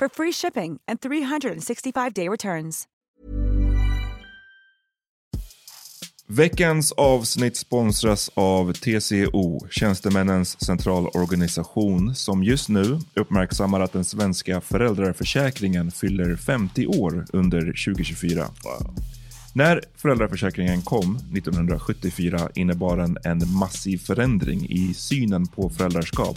for free shipping and 365-day returns. Veckans avsnitt sponsras av TCO, Tjänstemännens centralorganisation, som just nu uppmärksammar att den svenska föräldraförsäkringen fyller 50 år under 2024. När föräldraförsäkringen kom 1974 innebar den en massiv förändring i synen på föräldraskap.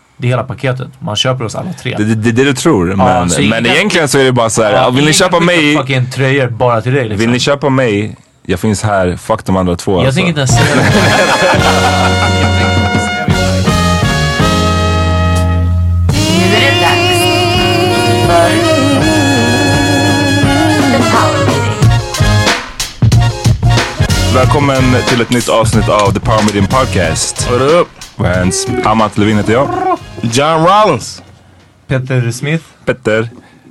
det är hela paketet. Man köper oss alla tre. Det är det, det du tror, men, så men inga- egentligen så är det bara så här. Ja, vill ni köpa mig? fucking tröjor bara till dig liksom. Vill ni köpa mig? Jag finns här, fuck de andra två. Jag alltså. tänker inte ens säga det. Är. Välkommen till ett nytt avsnitt av The Power Meeting Podcast. What up? Vans Amat Levin heter jag. John Rollins. Peter Smith. Petter.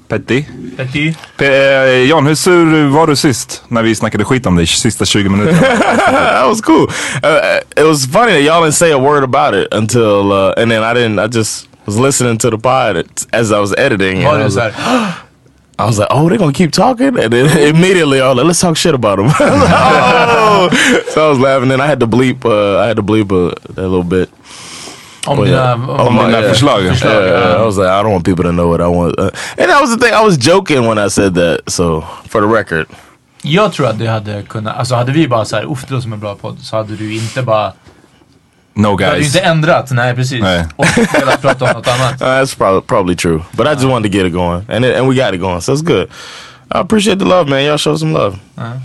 Petty. Petty. Pe- eh, John, hur sur var du sist när vi snackade skit om dig sista 20 minuterna? that was cool. Uh, it was funny that y'all didn't say a word about it until, uh, and then I didn't. I just was listening to the pod as I was editing. Var and I was, like, I was like, oh, they're gonna keep talking, and then immediately I was like, let's talk shit about them. oh! So I was laughing, and I had to bleep. Uh, I had to bleep uh, that little bit. Om dina... Om my- dina yeah. förslag. Yeah, Förslag. I was like, I don't want people to know what I want. Uh, and that was the thing. I was joking when I said that. So for the record, Jag tror att det hade kunnat, alltså hade vi bara såhär, uff det låter som en bra podd, så hade du inte bara, No du hade ju guys. inte ändrat, nej precis. Nej. Och velat prata om något annat. Uh, that's probably probably true, but I just wanted to get it going, and it, and we got it going, so it's good. I appreciate the love, man. Y'all show some love. Mm,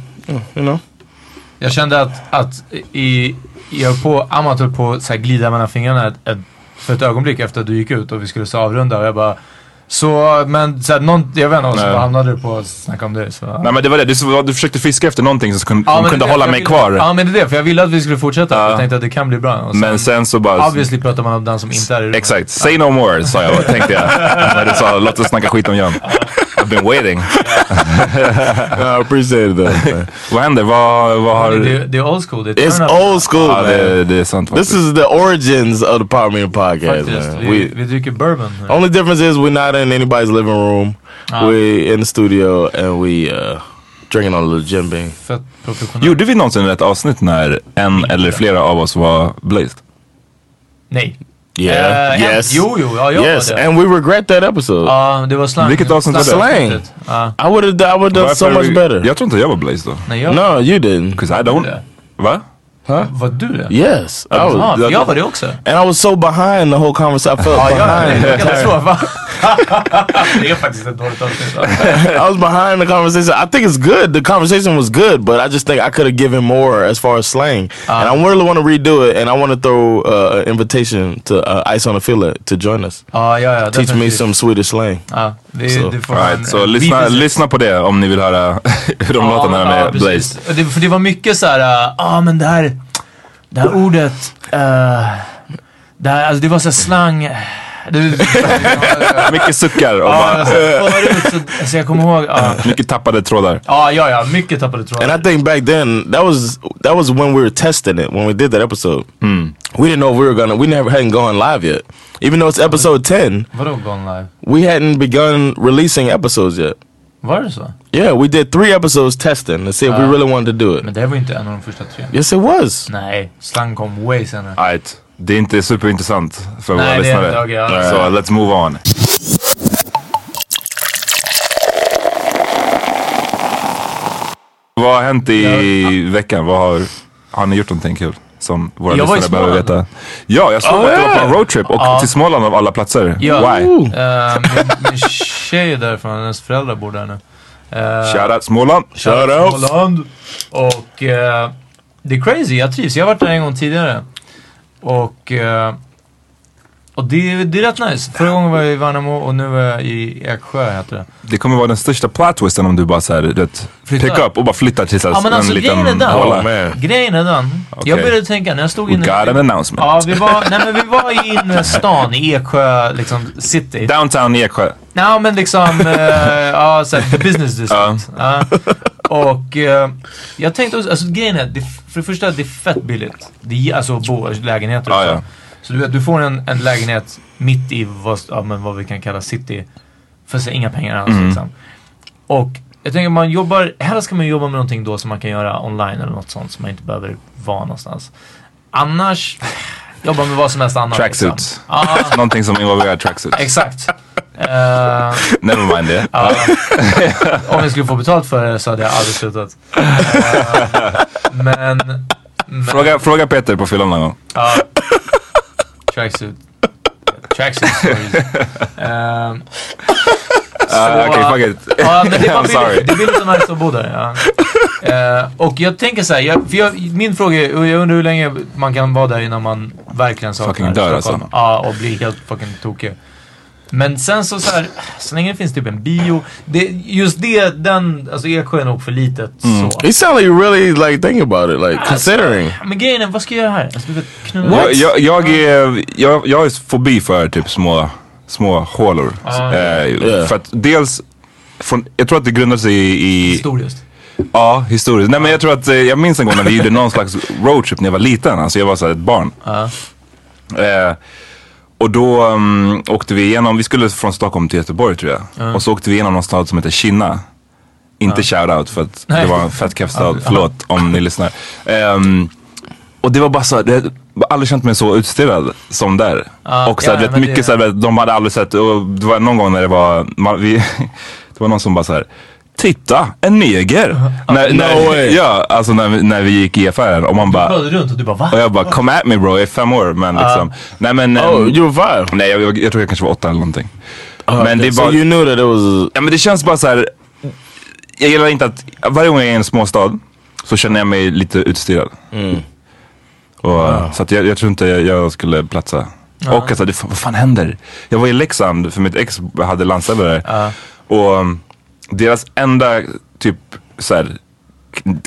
you know. Jag kände att, att i, jag höll på, Amat höll på att så här glida mellan fingrarna ett, ett, för ett ögonblick efter att du gick ut och vi skulle så avrunda och jag bara så, men så här, någon, jag vet inte, och så hamnade du på att snacka om det. Så. Nej men det var det, du, du försökte fiska efter någonting som kunde, som men kunde det- hålla mig ville- kvar. Ja men det är det, för jag ville att vi skulle fortsätta. Jag tänkte att det kan bli bra. Och Men sen så bara... Obviously pratar man om den som inte är i rummet. Exakt, say no more sa jag tänkte jag. När du sa låt oss snacka skit om John. I've been waiting. I appreciate man. Vad händer? Vad, vad har... Det, det är old school. Det är It's old school, man. det, det är sant This is the origins of the Power Meeting Podcast, Faktiskt. Vi, We, vi dricker bourbon. only difference is we're not in anybody's living room. Ah. We in the studio and we uh, drinking on a little. Fett professionellt. Gjorde vi någonsin ett avsnitt när en eller flera av oss var blazed? Nej. Yeah. En- yes. Jo, jo. Ja, jag yes, var det. and we regret that episode. Ja, det var slang. Vilket avsnitt var det? Slang. Ja. I would have I would have done so much better. Jag tror inte jag var blazed då. Nej, jag... No, you didn't. 'Cause I don't... det. Va? Var du det? Yes, I was. För jag var det också. And I was so behind the whole conversation. I felt behind. det the är? Det faktiskt ett dåligt avsnitt. I was behind the conversation. I think it's good. The conversation was good, but I just think I could have given more as far as slang. and I really want to redo it, and I want to throw uh, an invitation to uh, Ice on a Fillet to join us. Ja, ja, ja. Teach me some Swedish slang. Så. du får All ha right, en- så en lyssna, lyssna på det om ni vill höra hur de låter när de är. Och Det, för det var mycket så här, ja ah, men det här, det här ordet, uh, det, här, alltså det var så slang. Mycket suckar och ja, alltså, förut så, alltså jag kommer ihåg, ja, mycket tappade trådar. ja, ja, ja, mycket tappade trådar. And I think back then that was that was when we were testing it when we did that episode. We didn't know if we were gonna. We never hadn't gone live yet, even though it's episode ten. Vadå gone live? We hadn't begun releasing episodes yet. Var det så? Yeah, we did three episodes testing to see if we really wanted to do it. Men det var inte en av de första tre. Yes, it was. Nej, slang kom way senare. Right. Det är inte superintressant för våra Nej, det är lyssnare. inte, okej, ja. Så let's move on. Vad har hänt i veckan? Vad har, har ni gjort någonting kul? Som våra Jag lyssnare behöver veta. Ja, jag såg Oh, att du var på yeah. en roadtrip och Ja. till Småland av alla platser. Ja. Why? Eh, min, min tjej är därifrån, hennes föräldrar bor där nu. Uh, Shoutout Småland. Shout out. Småland. Och eh, det är crazy, jag trivs. Jag har varit där en gång tidigare. Och, eh, och det, det är rätt nice. Förra gången var jag i Värnamo och nu var jag i Eksjö heter det. Det kommer vara den största plot twisten om du bara såhär, du vet, pick up och bara flyttar till så Ja men en alltså liten grejen är den. håla. Oh. Grejen är den. Jag Okej. började tänka när jag stod We inne... got an announcement. Ja, vi var, nej, men vi var i innerstan i Eksjö liksom, city. Downtown Eksjö. Nej men liksom, uh, ja såhär, the business district. Ja. Och eh, jag tänkte också, alltså grejen är, det, för det första det är fett billigt. Det är alltså bo i lägenheter Ja, också. ja. Så du du får en, en lägenhet mitt i vad, ja, men vad vi kan kalla city. För så inga pengar alls Mm. liksom. Och jag tänker man jobbar, helst ska man jobba med någonting då som man kan göra online eller något sånt som man inte behöver vara någonstans. Annars, jobba med vad som helst annat. Tracksuit. Liksom. Ja, Någonting som involverar tracksuit. exakt. Eh, Never mind det. Ja. Om jag skulle få betalt för det så hade jag aldrig slutat. Eh, men... men Fråga, fråga Peter på fyllan någon gång. Ja. Tracksuit. Tracksuit stories. Um, Uh, Okej, fuck it. Men det, I'm sorry. det billigt och nice att bo där. Ja. Eh, och jag tänker så här, jag, för jag, min fråga är, jag undrar hur länge man kan vara där innan man verkligen saknar Fucking dör, alltså. Ja, och blir helt fucking tokig. Men sen så, så här, så länge det finns typ en bio. Det, just det, den, alltså Eksjö är nog för litet Mm. så. You sound like you really like thinking about it, like considering. Men grejen är, vad ska jag göra här? Alltså, du vet, knulla. Jag, jag, jag, är, jag, jag har fobi för typ små, små hålor. Ah, Eh, Yeah. För att dels, från, jag tror att det grundar sig i... Historiskt. Ja, historiskt. Nej men jag tror att, eh, jag minns en gång när vi gjorde någon slags roadtrip när jag var liten. Alltså jag var så här ett barn. Ja. Eh, och då um, åkte vi igenom, vi skulle från Stockholm till Göteborg tror jag. Och så åkte vi igenom någon stad som heter Kinna. Inte shoutout för att Nej. det var en fett keff stad, förlåt om ni lyssnar. Ehm, och det var bara så, det, jag aldrig känt mig så utstirrad som där. Ja, och så ja, vet, mycket det- så här, de hade aldrig sett, och det var någon gång när det var, man, vi, det var någon som bara så här. Titta, en neger! när, No när, way. ja, alltså när, vi- när vi gick i affären och man bara, Kollade runt och du bara va? och jag bara come at me bro, jag är fem år men liksom. Nej men, Oh, ehm, you were nej jag, jag, jag tror jag kanske var åtta eller någonting. men det är so bara, you knew that it was. ja men det känns bara så här. Jag gillar inte att, varje gång jag är i en småstad så känner jag mig lite utstirrad. Och, Så att jag, jag tror inte jag, jag skulle platsa. Och alltså, det, vad fan händer? Jag var i Leksand för mitt ex hade landställe där. Och deras enda typ så här,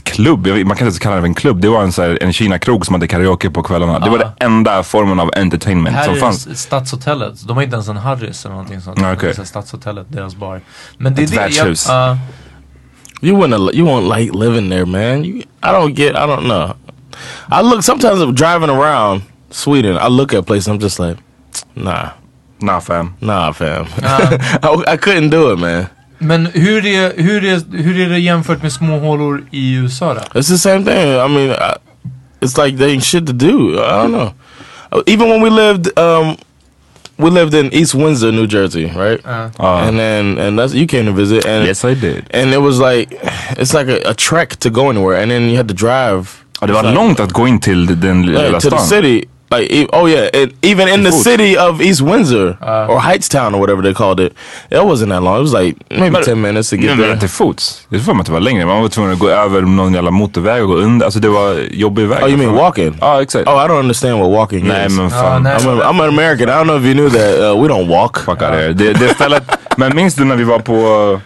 klubb, vet- man kan inte ens kalla det en klubb. Det var en, så här, en Kina-krog som hade karaoke på kvällarna. Det var den enda formen av entertainment Här som är fanns. det Stadshotellet. De har inte ens en Harrys eller någonting sånt. Det är Stadshotellet, deras bar. Men det är Ett värdshus. ja. You wouldn't you won't like living there, man. You, I don't get. I don't know. I look sometimes I'm driving around Sweden. I look at places. I'm just like, nah, nah, fam, nah, fam. I, I couldn't do it, man. Men hur är, hur, är, hur är det jämfört med små hålor i USA då? It's the same thing. I mean, I, it's like they ain't shit to do. I don't know. Uh, Even when we lived, um, we lived in East Windsor, New Jersey, right? Uh. Uh. and then and that's you came to visit. And Yes, I did. And it was like, it's like a, a trek to go anywhere, and then you had to drive. Ja, det var like- långt att gå in till den lilla Like, to the stan. city. Like e- oh yeah, and even in the city of East Windsor or Heightstown or whatever they called it, it wasn't that long. It was like maybe Men- ten minutes to Nej, get men there. till fots. Jag får mig att det var längre. Man var tvungen att gå över någon jävla motorväg och gå under. Alltså det var jobbig väg. Oh, you mean walking? Ja, exakt. Oh, I don't understand what walking Nej is. men fan. nej. I'm, a, I'm an American. I don't know if you knew that. Uh, we don't walk. Fuck out here. Det, det stället, men minns du när vi var på,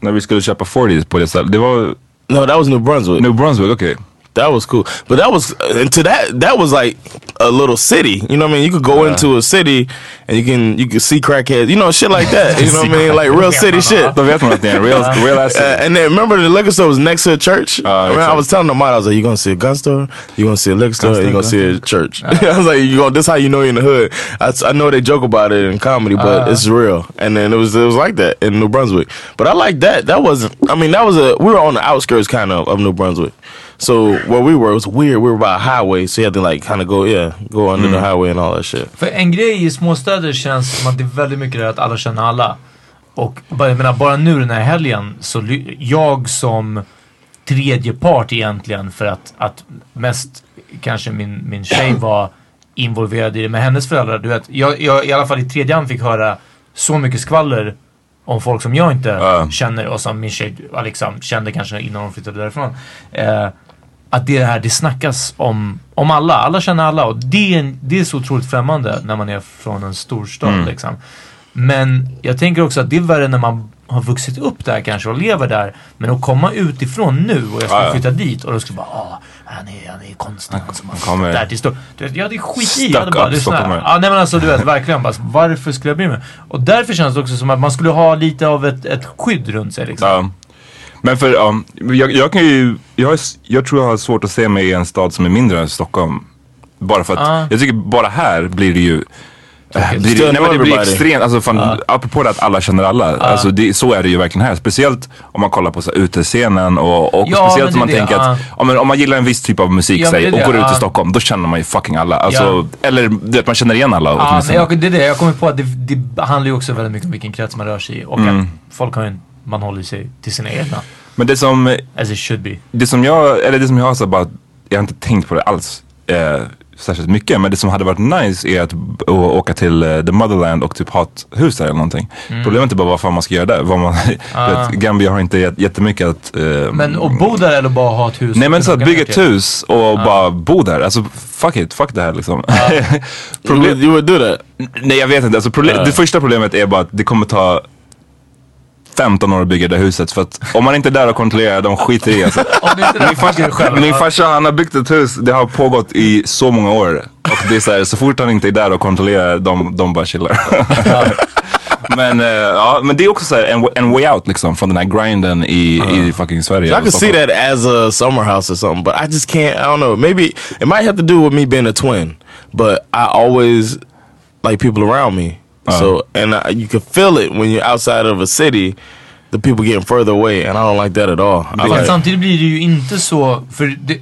när vi skulle köpa 40s på det stället? Det var No, that was New Brunswick. New Brunswick, okej. That was cool, but that was uh, and to that that was like a little city. You know what I mean? You could go into a city and you can you can see crackheads. You know shit like that. You know what I mean? Like real city shit. Då vet man att det är en real, real ass Uh, and then remember the liquor store was next to a church. I, mean, I was telling them, I was like, "You gonna see a gun store? You gonna see a liquor store? You gonna see a church?" I was like, "You go. This how you know you're in the hood." I, I know they joke about it in comedy, but it's real. And then it was it was like that in New Brunswick. But I like that. That wasn't. I mean, that was a. We were on the outskirts kind of of New Brunswick. So where we were it was weird. We were by a highway, so you had to like kind of go, yeah, go under the highway and all that shit. För en grej i småstäder känns som att det är väldigt mycket det att alla känner alla. Och bara- jag menar, bara nu den här helgen så jag som tredje part egentligen för att, att mest kanske min, min tjej var involverad i det med hennes föräldrar. Du vet, jag, jag i alla fall i tredje hand fick höra så mycket skvaller om folk som jag inte Ja. känner och som min tjej liksom, kände kanske innan de flyttade därifrån. Eh, att det är det här, det snackas om, om alla. Alla känner alla och det är, det är så otroligt främmande när man är från en storstad Mm. liksom. Men jag tänker också att det är värre när man har vuxit upp där kanske och lever där. Men att komma utifrån nu och jag skulle Ja, ja. flytta dit och då skulle bara ah, han är, han är konstig. Han som har kommer- där till stor. Du vet, jag hade skit i. Jag hade bara lyssnat. Ja, nej men alltså du vet verkligen bara, varför skulle jag bry mig? Och därför känns det också som att man skulle ha lite av ett, ett skydd runt sig liksom. Men för, ja, jag, jag kan ju, jag, jag tror jag har svårt att se mig i en stad som är mindre än Stockholm. Bara för att, Ah. jag tycker bara här blir det ju äh, blir det, nej, men det blir extremt, alltså fan, apropå det att alla känner alla. Alltså det, så är det ju verkligen här. Speciellt om man kollar på så här, utescenen och, och Ja, speciellt om man det, tänker att ja, men om man gillar en viss typ av musik Ja, säg, och går ut i. Stockholm, då känner man ju fucking alla. Alltså, Ja. Eller du vet, man känner igen alla men åtminstone. jag, det är det. Jag kommer på att det, det handlar ju också väldigt mycket om vilken krets man rör sig i. Och Mm. att folk har ju, en- man håller sig till sina egna. Men det som, As it should be. det som jag, eller det som jag har så bara, jag har inte tänkt på det alls eh, särskilt mycket. Men det som hade varit nice är att åka till eh, the motherland och typ ha ett hus där eller någonting. Problemet är bara vad fan man ska göra där. Vad man, Ah. vet, Gambia har inte jät- jättemycket att... Eh, Men att bo där eller bara ha ett hus? Nej men så att bygga ett hus och bara bo där. Alltså fuck it, fuck det här liksom. You Problem, would, you would do that. nej jag vet inte, alltså, problem, Ja. det första problemet är bara att det kommer ta 15 år att bygga det huset. För att om man inte är där och kontrollerar, de skiter i alltså. Min farsa, min farsa han har byggt ett hus, det har pågått i så många år. Och det är så, här, så fort han inte är där och kontrollerar, de, de bara chillar. men, eh, ja, men det är också så här, en, en way out liksom från den här grinden i, i fucking Sverige. I can see that as a summer house or something, but I just can't. I don't know. Maybe it might have to do with me being a twin, but I always like people around me. So and I, you can feel it when you're outside of a city. The people getting further away, and I don't like that at all. I like, samtidigt blir det ju inte så, för det,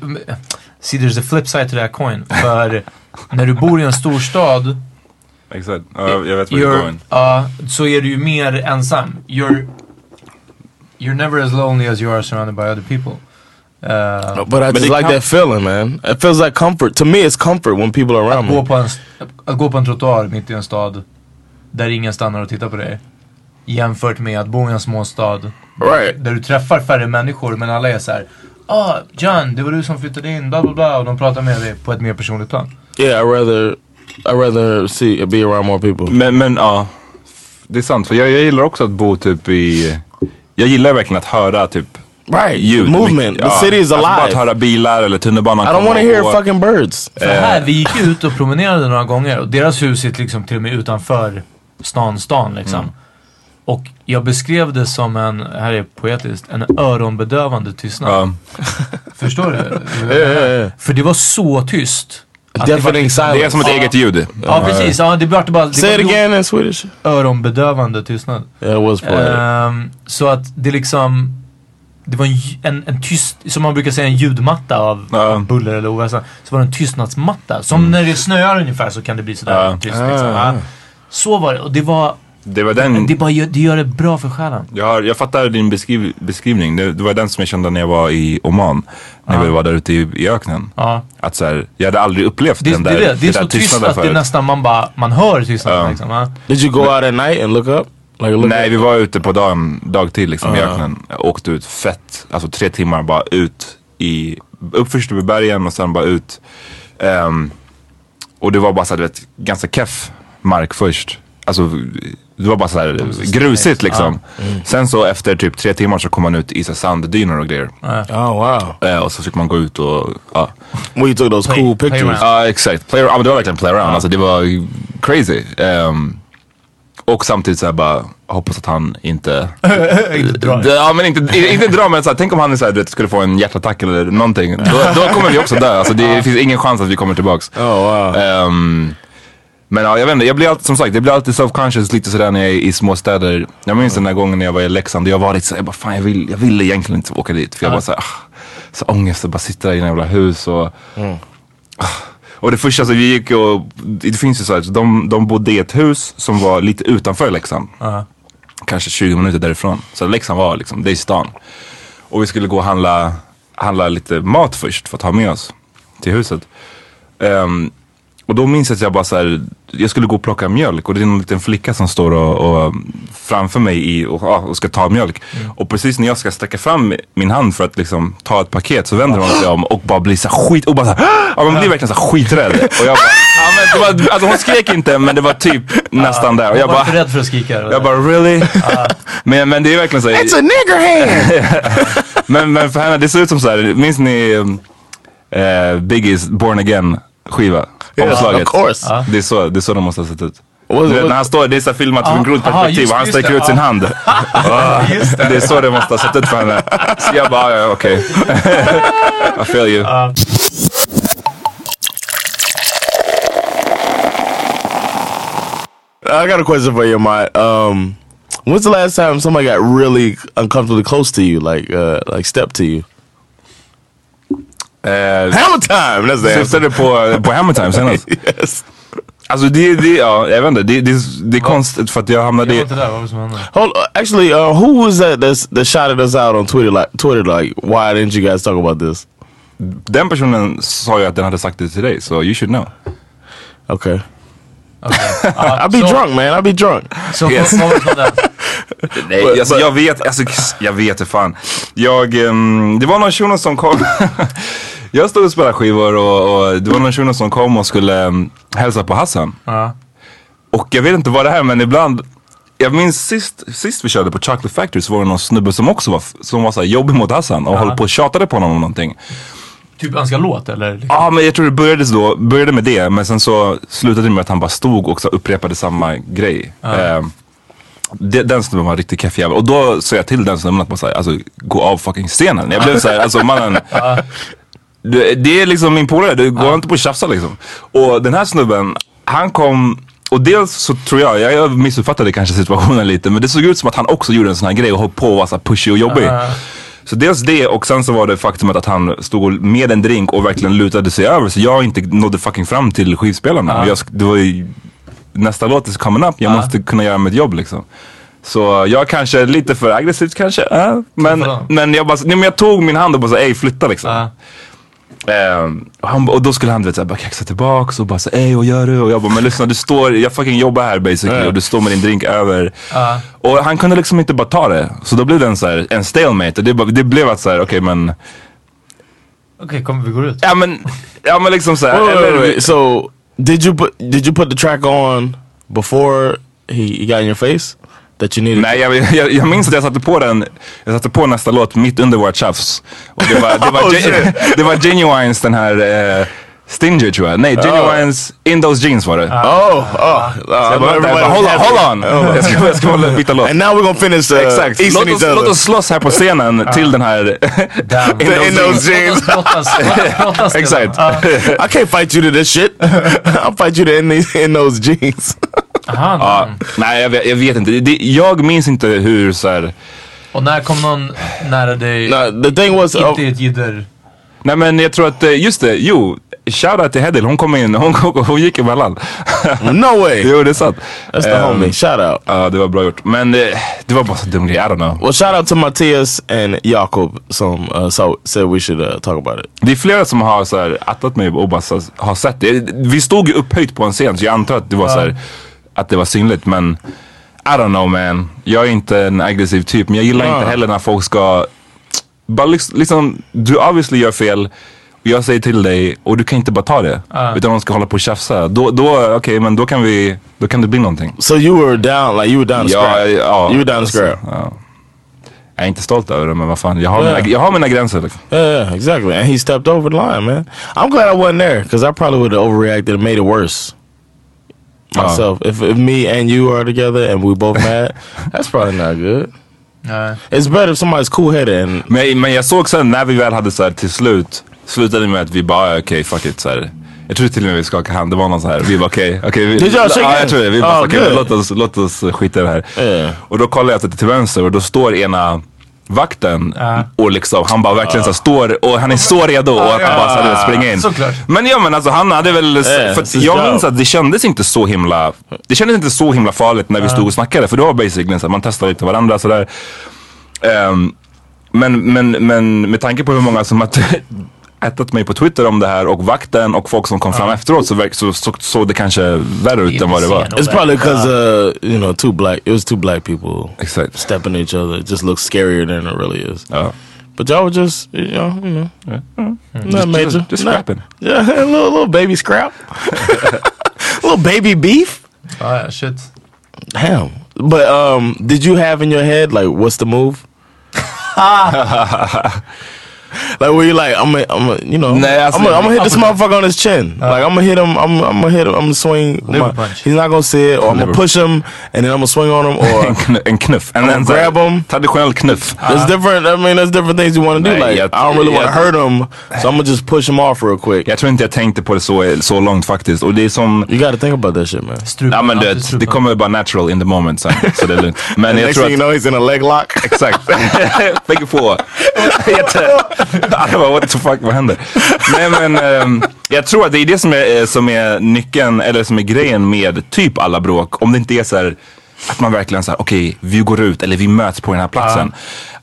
see there's a flip side to that coin. För när du bor i en storstad Exakt, ja, jag vet vad du är you're, going. ja, så är du ju mer ensam. You're, you're never as lonely as you are surrounded by other people. Uh, but I just like that feeling, man. It feels like comfort. To me, it's comfort when people are around gå me. på en, att gå på en trottoar mitt i en stad där ingen stannar och tittar på dig. Jämfört med att bo i en småstad Right. där du träffar färre människor men alla är så här. Ah, John, det var du som flyttade in, bla bla bla. Och de pratar med dig på ett mer personligt plan. Yeah, I rather, I rather see be around more people. Men, men ja, det är sant. För jag, jag gillar också att bo typ i... Jag gillar verkligen att höra typ Right, ljud. movement. The Ja, city is alltså bara alive. att höra bilar eller tunnelbanan I don't komma want to och hear fucking birds. För här, vi gick ut och promenerade några gånger och deras hus är liksom till och med utanför stan, stan liksom. Mm. Och jag beskrev det som en, här är poetiskt, en öronbedövande tystnad. Ja. Förstår du? För det var så tyst. Det var liksom- Det är som ett Ja. eget ljud. Ja precis, ja, det var bara... Det Say it again in Swedish. Öronbedövande tystnad. Yeah, it was poetic. Ehm, så att det liksom... Det var en, en, en tyst, som man brukar säga en ljudmatta av, Ja. av buller eller ohälsa. Så var det en tystnadsmatta. Som när det snöar ungefär så kan det bli sådär Ja. tyst. Liksom. Ah. Så var det. Och det var... Det var den... Det, bara, gör- det gör det bra för själen. Jag, har, jag fattar din beskriv, beskrivning. Det, det var den som jag kände när jag var i Oman. När vi var där ute i, i öknen. Ja. Att så här, jag hade aldrig upplevt Det, den det, där, är det. det är så tyst tystnaden att det förut. nästan man bara, man hör tystnaden Ja. liksom. Ja. Did you go out at night and look up? Like look Nej, up? vi var ute på dagen, dagtid liksom i Ja. öknen. Jag åkte ut fett, alltså tre timmar bara ut i, upp först över bergen och sen bara ut. Ehm, och det var bara så här, du vet, ganska keff mark först. Alltså det var bara så här grusigt liksom. Sen så efter typ tre timmar så kom man ut i så sanddyner och grejer. Oh wow. Eh, och så fick man gå ut och, ja. When you took those Play- cool pictures. around. Ja exakt, play, ja, men det var verkligen play around. Alltså det var crazy. Ehm, och samtidigt så här bara, hoppas att han inte... Inte drar. Ja men inte, inte dra men så här, tänk om han är så här, du vet, skulle få en hjärtattack eller någonting. Då, då kommer vi också dö. Alltså det finns ingen chans att vi kommer tillbaks. Oh wow. Ehm, men ja, jag vet inte, jag blir alltid, som sagt, jag blir alltid self-conscious lite sådär när jag är i små städer. Jag minns den där gången när jag var i Leksand och jag var lite såhär, jag bara fan jag vill, jag vill egentligen inte åka dit. För jag bara såhär, ah, så ångest att bara sitta där i jävla hus och ah. och det första så vi gick och, det finns ju så här, så de, de bodde i ett hus som var lite utanför Leksand. Ja. Kanske 20 minuter därifrån. Så Leksand var liksom, det är stan. Och vi skulle gå och handla, handla lite mat först för att ha med oss till huset. Ehm, och då minns jag att jag bara så här, jag skulle gå och plocka mjölk och det är en liten flicka som står och, och framför mig i, och, och ska ta mjölk. Och precis när jag ska sträcka fram min hand för att liksom ta ett paket så vänder hon sig om och bara blir så här skit, och bara så här, ja, man blir verkligen så här skiträdd. Och jag bara, ja, men det var, alltså hon skrek inte men det var typ nästan där. Och jag bara, rädd för att skrika. jag bara really? men, men det är verkligen så här, It's a nigger hand. men, men för henne, det ser ut som så här, minns ni uh, Biggies Born Again skiva? Yes, Omslaget. of course. Det är så, det är så de måste ha sett ut. What- Du vet, när han står, det är så filmat från Ja, grodperspektiv aha, just- och han sträcker ut sin hand. Ah, Just det. det är så det måste ha sett ut för henne. Så jag bara, ja, okej. I feel you. I got a question for you, Mike. Um, when's the last time somebody got really uncomfortably close to you, like uh, like step to you? Eh, Hammer time. That's the du på, på Hammer Time senast? yes. Alltså det, det, ja, jag vet inte, det, det, det är konstigt för att jag hamnade Jag var i... inte där, vad var det som hände? Hold. Uh, actually, uh, who was that that's, that shouted us out on Twitter? Like Twitter, like why didn't you guys talk about this? Den personen sa ju att den hade sagt det till dig, så you should know. Okay. Okej. I'll be så, drunk, man. I'll be drunk. Så Yes. Nej, alltså, jag vet, alltså, jag vet det fan. Jag, ehm, det var någon shuno som kom. Jag stod och spelade skivor och, och det var någon shuno som kom och skulle um, hälsa på Hassan. Ja. Och jag vet inte vad det här men ibland jag minns sist, sist vi körde på Chocolate Factory så var det någon snubbe som också var, som var så här jobbig mot Hassan och höll på och tjatade på honom om någonting. Typ önska låt eller? Liksom. Ja men jag tror det började, då, började med det men sen så slutade det med att han bara stod och så upprepade samma grej. Ehm, det, den snubben var en riktigt keff jävel. Och då sa jag till den snubben att bara såhär, alltså gå av fucking scenen. Jag blev såhär, alltså mannen. Det, det är liksom min polare, du går inte på att tjafsa liksom. Och den här snubben, han kom och dels så tror jag, jag missuppfattade kanske situationen lite, men det såg ut som att han också gjorde en sån här grej och höll på och var så pushy och jobbig. Så dels det och sen så var det faktumet att han stod med en drink och verkligen lutade sig över så jag inte nådde fucking fram till skivspelarna. Jag, sk- det var ju, nästa låt is coming up, jag måste kunna göra mitt jobb liksom. Så jag kanske lite för aggressivt kanske. ja, men, men, jag bara, nej, men jag tog min hand och bara så, ey flytta liksom. Ehm, och, han, och då skulle han du vet, så här, bara kaxa tillbaks och bara så ey vad gör du? Och jag bara, men lyssna du står, jag fucking jobbar här basically och du står med din drink över. Ja. Och han kunde liksom inte bara ta det. Så då blev det en, så här, en stalemate och det, det blev att så här, okej men, Okej, kom vi går ut. ja men, ja men liksom så här, Wait, wait, wait, wait. So did you put did you put the track on before he, he got in your face? That you needed? Nej, jag, jag, jag minns att jag satte på den, jag satte på nästa låt mitt under vårt tjafs. Och det var, det var, Oh, Gen- det var Genuines den här eh, Stinger tror jag. Nej, Genuines In Those Jeans var det. Oh, oh. Bara, bara, hold on, hold on! Jag ska, jag ska hålla- byta låt. And now we're gonna finish uh, Exakt. Låt each oss, other. låt oss slåss här på scenen till den här Damn. In In Those those Jeans. Exakt. I can't fight you to this shit. I'll fight you to in, these, in those jeans. Aha, Ja, nej, jag, vet- jag vet inte. Det, jag minns inte hur så här, Och när kom någon nära dig? no, the thing was, uh, Inte i ett jidder. Nej men jag tror att, eh, just det, jo. Shoutout till Hedil, hon kom in, hon, hon, hon gick emellan. no way. jo det är sant. That's the Ehm, homie. Shout out. Ja det var bra gjort. Men eh, det var bara så dum grej, I don't know. Well, shout out to Matthias and Jakob. Some uh, so said we should uh, talk about it. Det är flera som har så här, attat mig och bara så, har sett det. Vi stod ju upphöjt på en scen så jag antar att det var så här, att det var synligt men I don't know man. Jag är inte en aggressiv typ men jag gillar Ja. inte heller när folk ska bara liksom, du obviously gör fel och jag säger till dig och du kan inte bara ta det. Utan de ska hålla på och tjafsa. Då, då okej men då kan vi, då kan det bli någonting. So you were down, like you were down Ja, scrap. ja. You were down to scrap. Ja. Jag är inte stolt över det men vad fan, jag har, Ja. mina, jag har mina gränser. Liksom. Yeah, yeah, exactly. And he stepped over the line, man. I'm glad I wasn't there because I probably would have overreacted and made it worse. Oh. Myself, if, if me and you are together and we both mad, that's probably not good. Nej. It's better if somebody's cool headed and Men, men jag såg sen när vi väl hade så här till slut, slutade med att vi bara okej fuck it. Så här. Jag tror till och med vi skakade hand, det var någon så här. Vi bara okej, okej. vi- Did Ja jag tror det. Vi bara Oh, okej, men låt, oss, låt oss skita i det här. Yeah. Och då kollar jag efter till vänster och då står ena vakten Ja. och liksom han bara verkligen så här, står och han är så redo och att han bara så här, springer in. Såklart. Men ja men alltså han hade väl, Yeah, för att jag minns att det kändes inte så himla, det kändes inte så himla farligt när vi stod och snackade för det var basically så här, man testade lite varandra sådär. Ehm, men, men, men med tanke på hur många som har ättat mig på Twitter om det här och vakten och folk som kom fram efteråt så, verk- så så- såg det kanske värre ut än vad det var. It's probably because uh, you know two black. It was two black people Exakt. stepping each other. It just looks scarier than it really is. Ja. But y'all were just you know you know not Just- major, just- just Not- scrapping. Yeah, a little little baby scrap, little baby beef. Ja, ja, shit. Damn. But um, did you have in your head like what's the move? like were you like I'm gonna, I'm gonna you know Nah, I'm gonna, hit this motherfucker on his chin like I'm gonna hit him I'm, I'm gonna hit him I'm gonna swing my- punch. he's not gonna see it or I'm gonna push him and then I'm gonna swing on him or En, kn en knuff. En, gonna en så här grab 'em. Traditionell knuff. there's different I mean there's different things you want to do like I don't really want to hurt him so I'm gonna just push him off real quick Jag tror inte jag tänkte på det så, så långt faktiskt. Och det är som, you got to think about that shit man Strupen. ja men strupen. det kommer bara natural in the moment sen. Så det är lugnt. Men jag next tror thing att, you know he's in a leg lock exakt. Bägge två. Jag bara what the fuck, vad händer? Nej men um, jag tror att det är det som är, eh, som är nyckeln, eller som är grejen med typ alla bråk. Om det inte är så här att man verkligen säger okej vi går ut eller vi möts på den här platsen.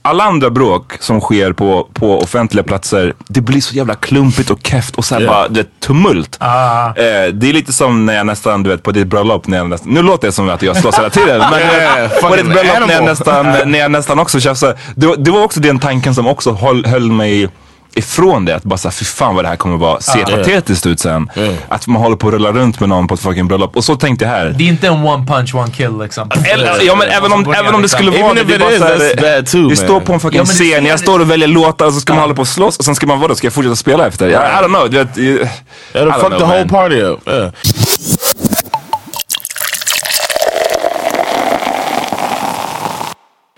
Alla andra bråk som sker på, på offentliga platser, det blir så jävla klumpigt och keft och så här Yeah. bara det tumult. Ah. Eh, det är lite som när jag nästan, du vet på ditt bröllop, när jag nästan, nu låter det som att jag slåss hela tiden. Men Yeah, på ditt bröllop när jag nästan, när jag nästan också tjafsade. Det, var- det var också den tanken som också höll, höll mig ifrån det. Att bara såhär, fy fan vad det här kommer vara, se patetiskt ut sen. Att man håller på att rulla runt med någon på ett fucking bröllop. Och så tänkte jag här. Det är inte en one punch one kill liksom. Eller, ja men även om, ner, även om det liksom. skulle vara det. det är bara is, så här, that's bad too, Vi står på en fucking Ja, scen, jag står och väljer låtar och så ska man hålla på och slåss och sen ska man, vadå, ska jag fortsätta spela efter? I, I don't know. I, I it'll don't fuck know, the whole man. party up yeah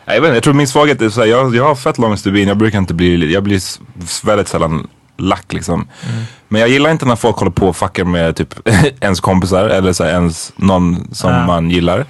Jag, vet inte, jag tror min svaghet är såhär, jag, jag har fett lång stubin, jag brukar inte bli, jag blir väldigt sällan lack liksom. Men jag gillar inte när folk håller på och fuckar med typ ens kompisar eller så här, ens någon som Ja. man gillar.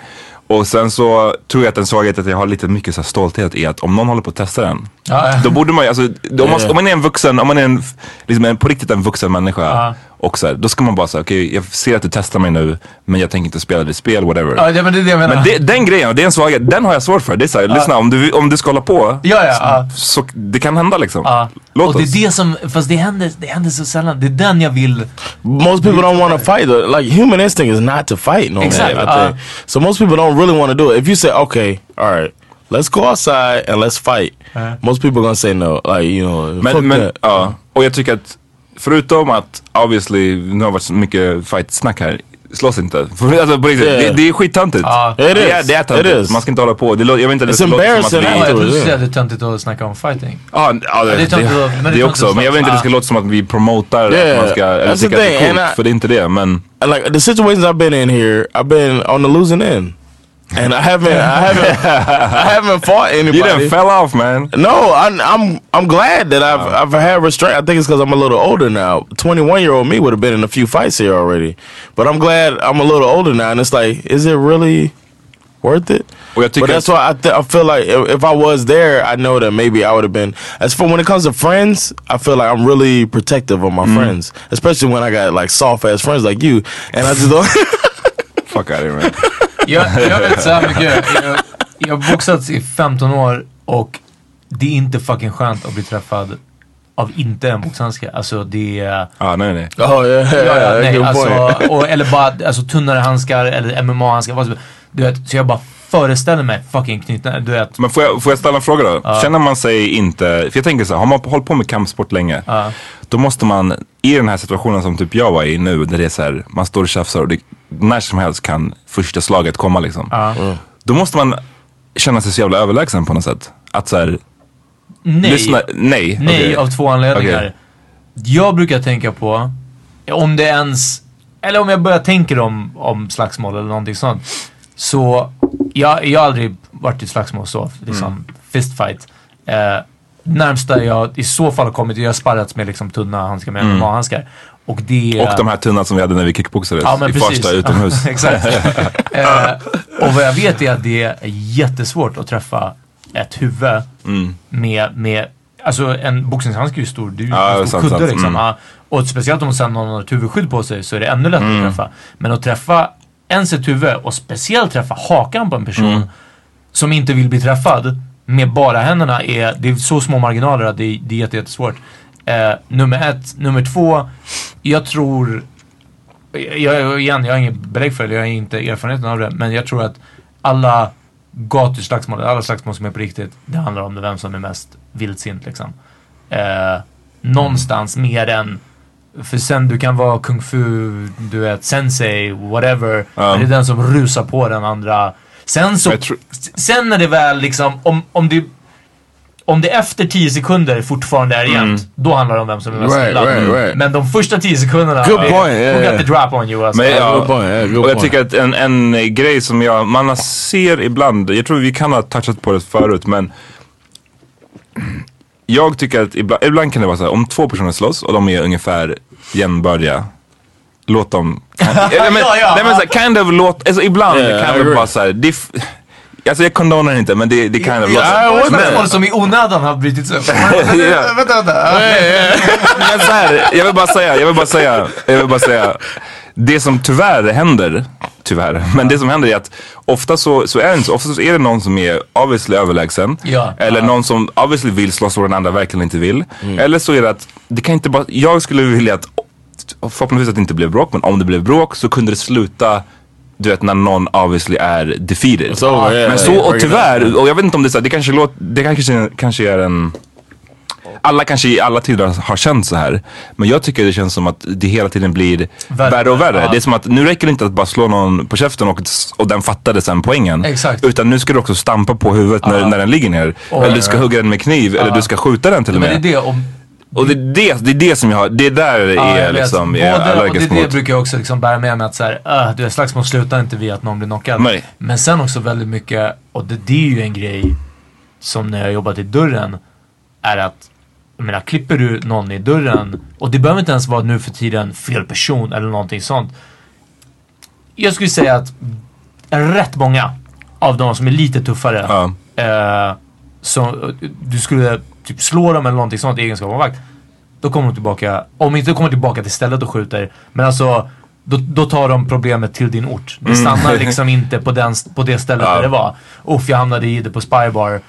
Och sen så tror jag att en svaghet är att jag har lite mycket så här stolthet i att om någon håller på att testa den. Ja. Då borde man ju, alltså, om, man, om man är en vuxen, om man är en, liksom en, på riktigt en vuxen människa. Ja. Och så här, då ska man bara säga, okej jag ser att du testar mig nu men jag tänker inte spela ditt spel, whatever. Ja, det, men det är det jag menar. Men det, den grejen, det är en svaghet, den har jag svårt för. Det är såhär, lyssna om du, om du ska hålla på, Ja, ja, ja. så det kan hända liksom. Ja. Låt och det oss. är det som, fast det händer, det händer så sällan. Det är den jag vill. most people don't want to fight. though. Like human instinct is not to fight. No, Exactly. I think. Uh, so most people don't really want to do it. If you say, okay, all right, let's go outside and let's fight, most people gonna say no. Like you know, fuck Men, men that. ja, och jag tycker att förutom att obviously, nu har det varit så mycket fight-snack här. slåss inte. Alltså, på riktigt, Yeah. det, det är skittöntigt. Ja. It Det är, det är It töntigt. is. Man ska inte hålla på. Det, lå- jag vet inte, det låter som att vi... jag trodde du att det är töntigt att snacka om fighting. Ja, ja det, det är det, också. Men jag vill inte att det ska låta som att vi promotar Yeah, att man ska, eller that's the tycker att det thing, är coolt. I- För det är inte det. Men like the situations I've been in here, I've been on the losing end, and I haven't, I haven't, I haven't fought you anybody. done fell off man. No, I'm I'm I'm glad that I've I've had restraint. I think it's because I'm a little older now. 21 year old me would have been in a few fights here already, but I'm glad I'm a little older now. And it's like, is it really worth it? Och jag tycker But that's why I, th- I feel like if, if I was there, I know that maybe I would have been. As for when it comes to friends, I feel like I'm really protective of my Mm. friends, especially when I got like soft ass friends like you, and I just don't. Fuck out of here man. Jag, jag vet så här mycket. Jag, jag har boxats i 15 år och det är inte fucking skönt att bli träffad av inte en boxhandske. Alltså det är... Ah, nej nej. oh yeah, Ja, ja, nej, alltså, och, eller bara alltså, tunnare handskar eller MMA-handskar. vad som- Du vet, så jag bara föreställer mig fucking knytnävar. Du vet. Men får jag, får jag ställa en fråga då? Känner man sig inte, för jag tänker så här, har man hållit på med kampsport länge, då måste man, i den här situationen som typ jag var i nu, där det är så här, man står och tjafsar och det, när som helst kan första slaget komma liksom. Då måste man känna sig så jävla överlägsen på något sätt. Att så här, Nej. lyssna, nej. Nej, okej. av två anledningar. Okej. Jag brukar tänka på, om det ens, eller om jag börjar tänka om, om slagsmål eller någonting sånt. Så, jag, jag har aldrig varit i slagsmål så, liksom Mm. fistfight. Eh, närmsta jag i så fall har kommit, jag har sparrats med liksom tunna handskar med MMA-handskar. Och det Mm. Och de här tunna som vi hade när vi kickboxades Ja, i precis. Farsta utomhus. Exakt. eh, och vad jag vet är att det är jättesvårt att träffa ett huvud Mm. med, med alltså en boxningshandske är ju stor, det är ju en stor sant, kudde sant. liksom. Mm. Och speciellt om sen någon har ett huvudskydd på sig så är det ännu lättare Mm. att träffa. Men att träffa ens ett huvud och speciellt träffa hakan på en person Mm. som inte vill bli träffad med bara händerna är, det är så små marginaler att det är, det är jätte, jättesvårt. Eh, nummer ett. Nummer två, jag tror, jag, jag, igen, jag har inget belägg för det, jag har inte erfarenheten av det, men jag tror att alla gatuslagsmål, alla slagsmål som är på riktigt, det handlar om vem som är mest vildsint liksom. Eh, någonstans mer än för sen du kan vara kung fu, du vet, sensei, whatever. Ja. Men det är den som rusar på den andra. Sen så, sen när det väl liksom, om, om det om det efter 10 sekunder fortfarande är jämnt, då handlar det om vem som är mest Right, right, right. Men de första 10 sekunderna, Good point, yeah, who got yeah. the drop on you alltså. Men, ja, good point, yeah, good och jag point. tycker att en, en grej som jag, man ser ibland, jag tror vi kan ha touchat på det förut men jag tycker att ibland, ibland kan det vara så här, om två personer slåss och de är ungefär jämnbördiga, låt dem... ja, men, Ja, ja. Nej men så här, kind of låt, alltså ibland Yeah, kan det vara såhär, det f- Alltså jag condonar inte men det, det kind of Jag låter- såg ett Men- som i onödan har brutits upp. Vänta, vänta. Men så här, jag vill bara säga, jag vill bara säga, jag vill bara säga. Det som tyvärr händer, tyvärr, men det som händer är att ofta så, så är det så. Ofta så är det någon som är obviously överlägsen. Ja. Eller Ja. någon som obviously vill slåss och den andra verkligen inte vill. Eller så är det att, det kan inte bara, jag skulle vilja att, förhoppningsvis att det inte blev bråk, men om det blev bråk så kunde det sluta du vet när någon obviously är defeated. Over, yeah, men så, och tyvärr, och jag vet inte om det är så det kanske låter, det kanske, kanske är en alla kanske i alla tider har känt så här. Men jag tycker det känns som att det hela tiden blir Värre. värre, och värre. Ja. Det är som att nu räcker det inte att bara slå någon på käften och, och den fattade sen poängen. Exakt. Utan nu ska du också stampa på huvudet när, när den ligger ner. Och- eller du ska hugga den med kniv. Eller du ska skjuta den till och är med. det, Och det är det, det är det som jag har, det är där Ja, är jag liksom, jag är Både, och det, allergisk det mot. brukar jag också liksom bära med mig att så här, uh, du vet, slagsmål slutar inte vid att någon blir knockad. Nej. Men sen också väldigt mycket, och det, det är ju en grej som när jag jobbat i dörren, är att jag menar, klipper du någon i dörren, och det behöver inte ens vara nu för tiden fel person eller någonting sånt. Jag skulle säga att rätt många av de som är lite tuffare, Ja. eh, som du skulle typ slå dem eller någonting sånt i egenskap av vakt. Då kommer de tillbaka, om inte kommer tillbaka till stället och skjuter, men alltså då, då tar de problemet till din ort. Det stannar liksom inte på, den, på det stället Mm. Ja. där det var. Uff, jag hamnade i det på Spybar.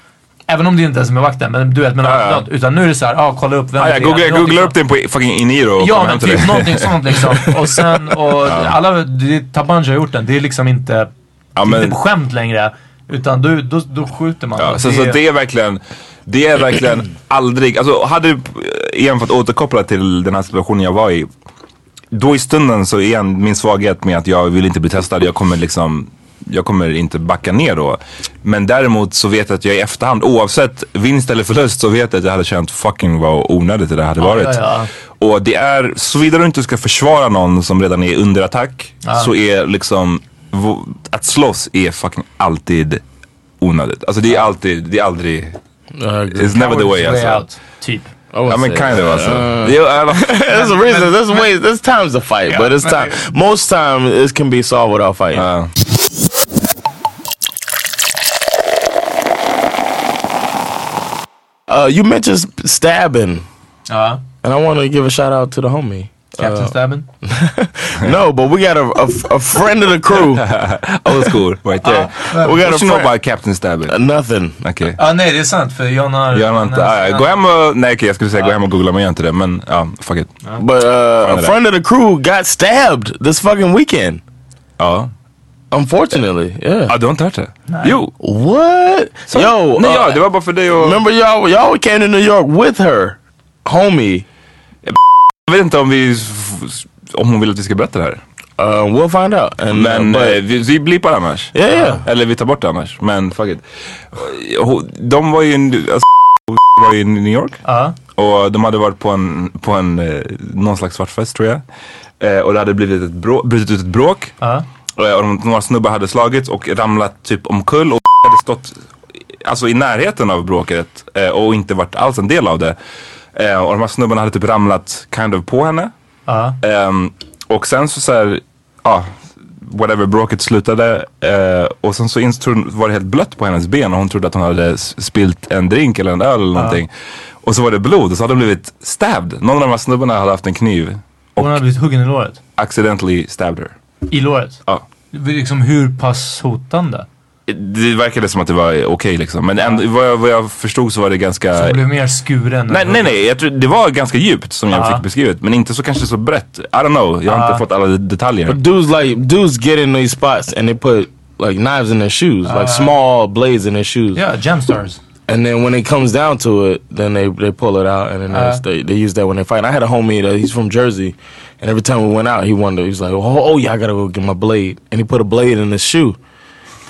Även om det inte ens är med vakten, men du vet, men Ja, ja. utan nu är det så här, ah, kolla upp vem det ja, är. googla, Någonting googla sånt. upp den på fucking Iniro och Ja men typ dig. någonting sånt liksom. Och sen, och alla, det, Tabanji har gjort den. Det är liksom inte, Ja, det är men- inte på skämt längre. Utan du, då, då skjuter man. Ja, så, så det är verkligen, det är verkligen aldrig, alltså hade, igen för att återkoppla till den här situationen jag var i. då i stunden så är en, min svaghet med att jag vill inte bli testad. Jag kommer liksom jag kommer inte backa ner då. Men däremot så vet jag att jag i efterhand, oavsett vinst eller förlust, så vet jag att jag hade känt fucking vad onödigt det där hade varit. ja, ja. Och det är, såvida du inte ska försvara någon som redan är under attack, så är liksom, att slåss är fucking alltid onödigt. Alltså det är alltid, det är aldrig, it's never the way alltså. out, typ. Ja men kind of alltså. Uh, Det är- alla- there's a reason. There's ways. There's times to fight, but it's time. Most time it can be solved without fighting. Ja. Uh, you mentioned sp- stabbing, Ja. and I want to give a shout out to the homie. Captain Stabben. No, but we got a, a, a friend of the crew. Old school right there. we got a you know friend. about Captain Stabbing? Uh, nothing. Okej. Ja nej det är sant för John har... Gör man inte, ah, ja, gå hem och, nej okej jag skulle säga gå hem och googla men jag gör inte det men ja, fuck it. But uh, a friend of the crew got stabbed this fucking weekend. Ja. Unfortunately, yeah. Ja, du har inte hört det? Jo. What? Yo, Nej uh, ja, det var bara för dig och... remember y'all? Y'all came to New York with her, homie. Jag vet inte om vi, om hon vill att vi ska berätta det här. Uh, we'll find out. And Men uh, eh, but, vi, vi blipar annars. yeah, yeah. Eller vi tar bort det annars. Men fuck it. De var ju, alltså, var ju i New York. Ja. Och de hade varit på en, på en eh, någon slags svartfest tror jag. Eh, och det hade blivit ett brå, brutit ut ett bråk. Ja. Eh, och några snubbar hade slagits och ramlat typ omkull och hade stått alltså, i närheten av bråket eh, och inte varit alls en del av det. Eh, och de här snubbarna hade typ ramlat kind of på henne. Ja. Ehm, och sen så såhär, ja, whatever, bråket slutade. och sen så var det helt blött på hennes ben och hon trodde att hon hade spilt en drink eller en öl eller någonting. Och så var det blod och så hade hon blivit stabbed. Någon av de här snubbarna hade haft en kniv. Hon har blivit huggen i låret. Accidentally stabbed her. I låret. Ja. Liksom hur pass hotande? Det verkade som att det var okej liksom. Men ändå, vad, jag, vad jag förstod så var det ganska... Så hon blev mer skuren? Nej, nej, nej. Jag tror, det var ganska djupt som jag Ja. fick beskrivet. Men inte så kanske så brett. I don't know. Jag har inte fått alla detaljer. But dudes like dudes get in these spots and they put like knives in their shoes, like small blades in their shoes. Ja, Gemstars. And then when it comes down to it, then they they pull it out and then Uh. they, they use that when they fight. I had a homie that he's from Jersey, and every time we went out, he wanted he was like, oh, oh yeah, I gotta go get my blade, and he put a blade in his shoe,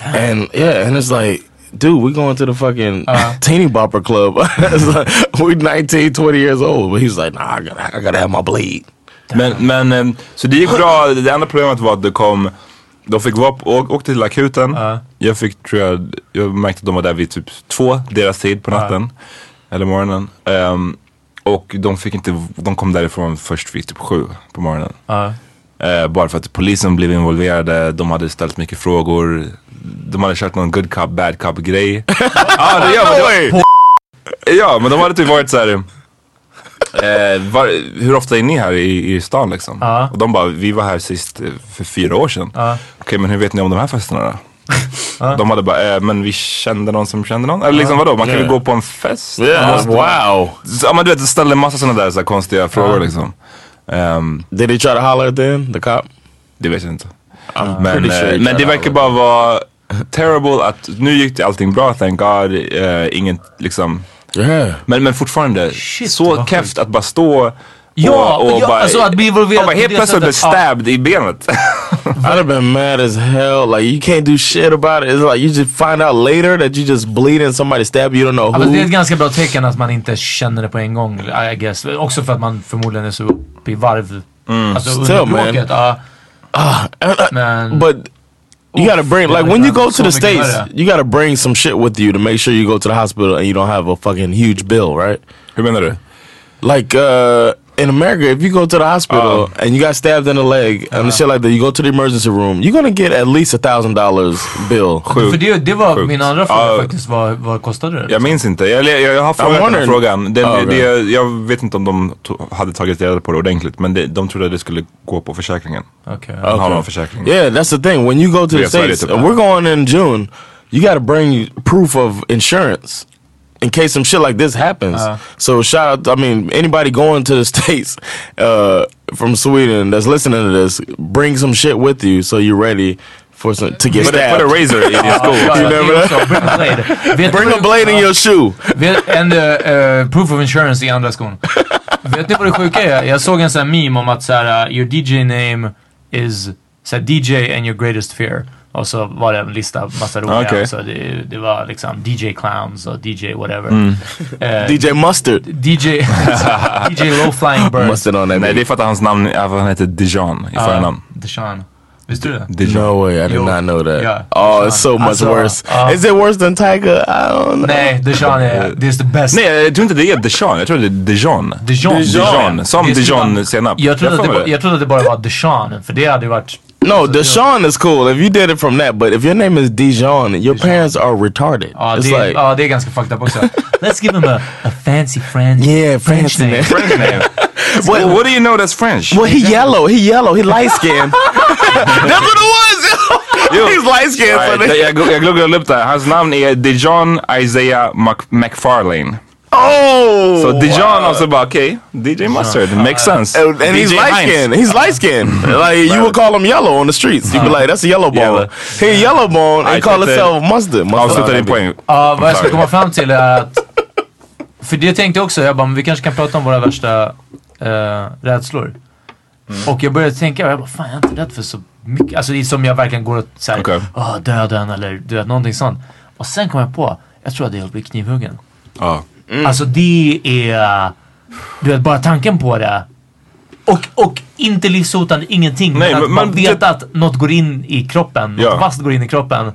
and yeah, and it's like. Dude, we going to the fucking teeny bopper club. It's like, we 19, 20 years old. But he's like, nah, I gotta, I gotta have my blade. Men, men så det gick bra. Det enda problemet var att det kom, de fick vara, åkte till akuten. Jag fick, tror jag, jag märkte att de var där vid typ två, deras tid på natten. Eller morgonen. Ehm, och de fick inte, de kom därifrån först vid typ sju på morgonen. Ja. Eh, bara för att polisen blev involverade, de hade ställt mycket frågor. De hade kört någon good cop, bad cop grej. Ja, det gör man. Det Ja, men de hade typ varit så här. Eh, var, hur ofta är ni här i, i stan liksom? Ja. Och de bara, vi var här sist eh, för fyra år sedan. Ja. Okej, men hur vet ni om de här festerna då? De hade bara, eh, men vi kände någon som kände någon. Eller liksom vadå, man kan väl gå på en fest? Yeah, wow. Så, ja men du vet, ställde en massa sådana där så här, konstiga frågor liksom. Ehm, Did he try to holler at them, the cop? det vet jag inte. Men, pretty sure he eh, men tried det verkar bara vara terrible att nu gick det allting bra, thank God. Uh, inget liksom. Yeah. Men, men fortfarande, så keft att bara stå Ja, och, och ja, bara, alltså att bli involverad och bara på helt det plötsligt bli sättet. Ja. stabbed i benet. I'd have been mad as hell. Like you can't do shit about it. It's like you just find out later that you just bleed and somebody stab you. You don't know Ja, who. men det är ett ganska bra tecken att man inte känner det på en gång, I guess. Också för att man förmodligen är så uppe i varv. Alltså Still, under man. bråket. Ja, Uh, uh, men... but you gotta bring like when you go to the states, you gotta bring some shit with you to make sure you go to the hospital and you don't have a fucking huge bill, right? Hur menar du? Like uh, in America, if you go to the hospital and you got stabbed in the leg and shit like that, you go to the emergency room, you're gonna get at least a thousand dollars bill. För det, det var Sjukt. min andra fråga Ja. faktiskt. Vad, vad kostade det? Jag minns inte. Jag, jag, jag har frågat den här frågan. Den, Ah, okay. det, jag vet inte om de hade tagit reda på det ordentligt. Men det, de trodde att det skulle gå på försäkringen. Okej. De har någon försäkring. Yeah, that's the thing. When you go to the states, and we're going in June, you got to bring proof of insurance in case some shit like this happens. so shout out, I mean, anybody going to the states uh, from Sweden that's listening to this, bring some shit with you so you're ready for some, to get Put a, stabbed. put a razor in your school. You never- Bring a blade. Bring a blade in your shoe. and en uh, proof of insurance i andra skon. Vet ni vad det sjuka är? Jag såg en sån meme om att så här, uh, your DJ name is så här, DJ and your greatest fear. Och så var det en lista, massa roliga. Okej. Så det, det var liksom DJ clowns och DJ whatever. Mm. Eh, DJ Mustard. DJ, DJ low flying bird. Mustard on that. Nej, det är för att hans namn, han heter Dijon i förnamn. Deshaun. Visste du det? Dijon. No way, I did Yo. not know that. Yeah, oh, it's so much Alltså, worse. uh, Is it worse than Tiger? I don't know. Nej, Deshaun är, det är the best. Nej, jag tror inte det är Dijon. Jag tror det är Dijon. Dijon. Dijon. Som Det är Dijon skrivet- senap. Jag trodde, att det, bara- var Deshaun, för det hade ju varit... No, Deshaun is cool if you did it from that, but if your name is Dijon, your parents are retarded. Ja, det, like, ja, det är ganska fucked up också. Let's give him a, a fancy French, yeah, French name. name. French name. What- What do you know that's French? Well, he yellow. He yellow. He light skinned. That's what it was. Jo. He's light skinned. so Right, jag, jag, googlade upp det. Hans namn är Dijon Isaiah Mc, McFarlane. oh, Så Dijon wow. så bara okej, DJ Mustard, makes sense. And, and he's light skinned. He's light skinned. like you would call him yellow on the streets. You'd be like, "That's a yellow bone." Yellow. He yellow bone I and call think himself mustard. mustard. Avsluta din poäng. Ja, vad jag ska komma fram till är att... För det tänkte jag också, jag bara, men vi kanske kan prata om våra värsta uh, rädslor. Och jag började tänka, jag bara, fan jag är inte rädd för så mycket. Alltså som jag verkligen går och såhär, Okej. "Åh, döden eller du vet, någonting sånt. Och sen kom jag på, jag tror att jag blir knivhuggen. Ja. Alltså det är, du vet bara tanken på det. Och, och inte livshotande, ingenting. Nej, men att men man man- vet att något går in i kroppen. Ja. Något vasst går in i kroppen.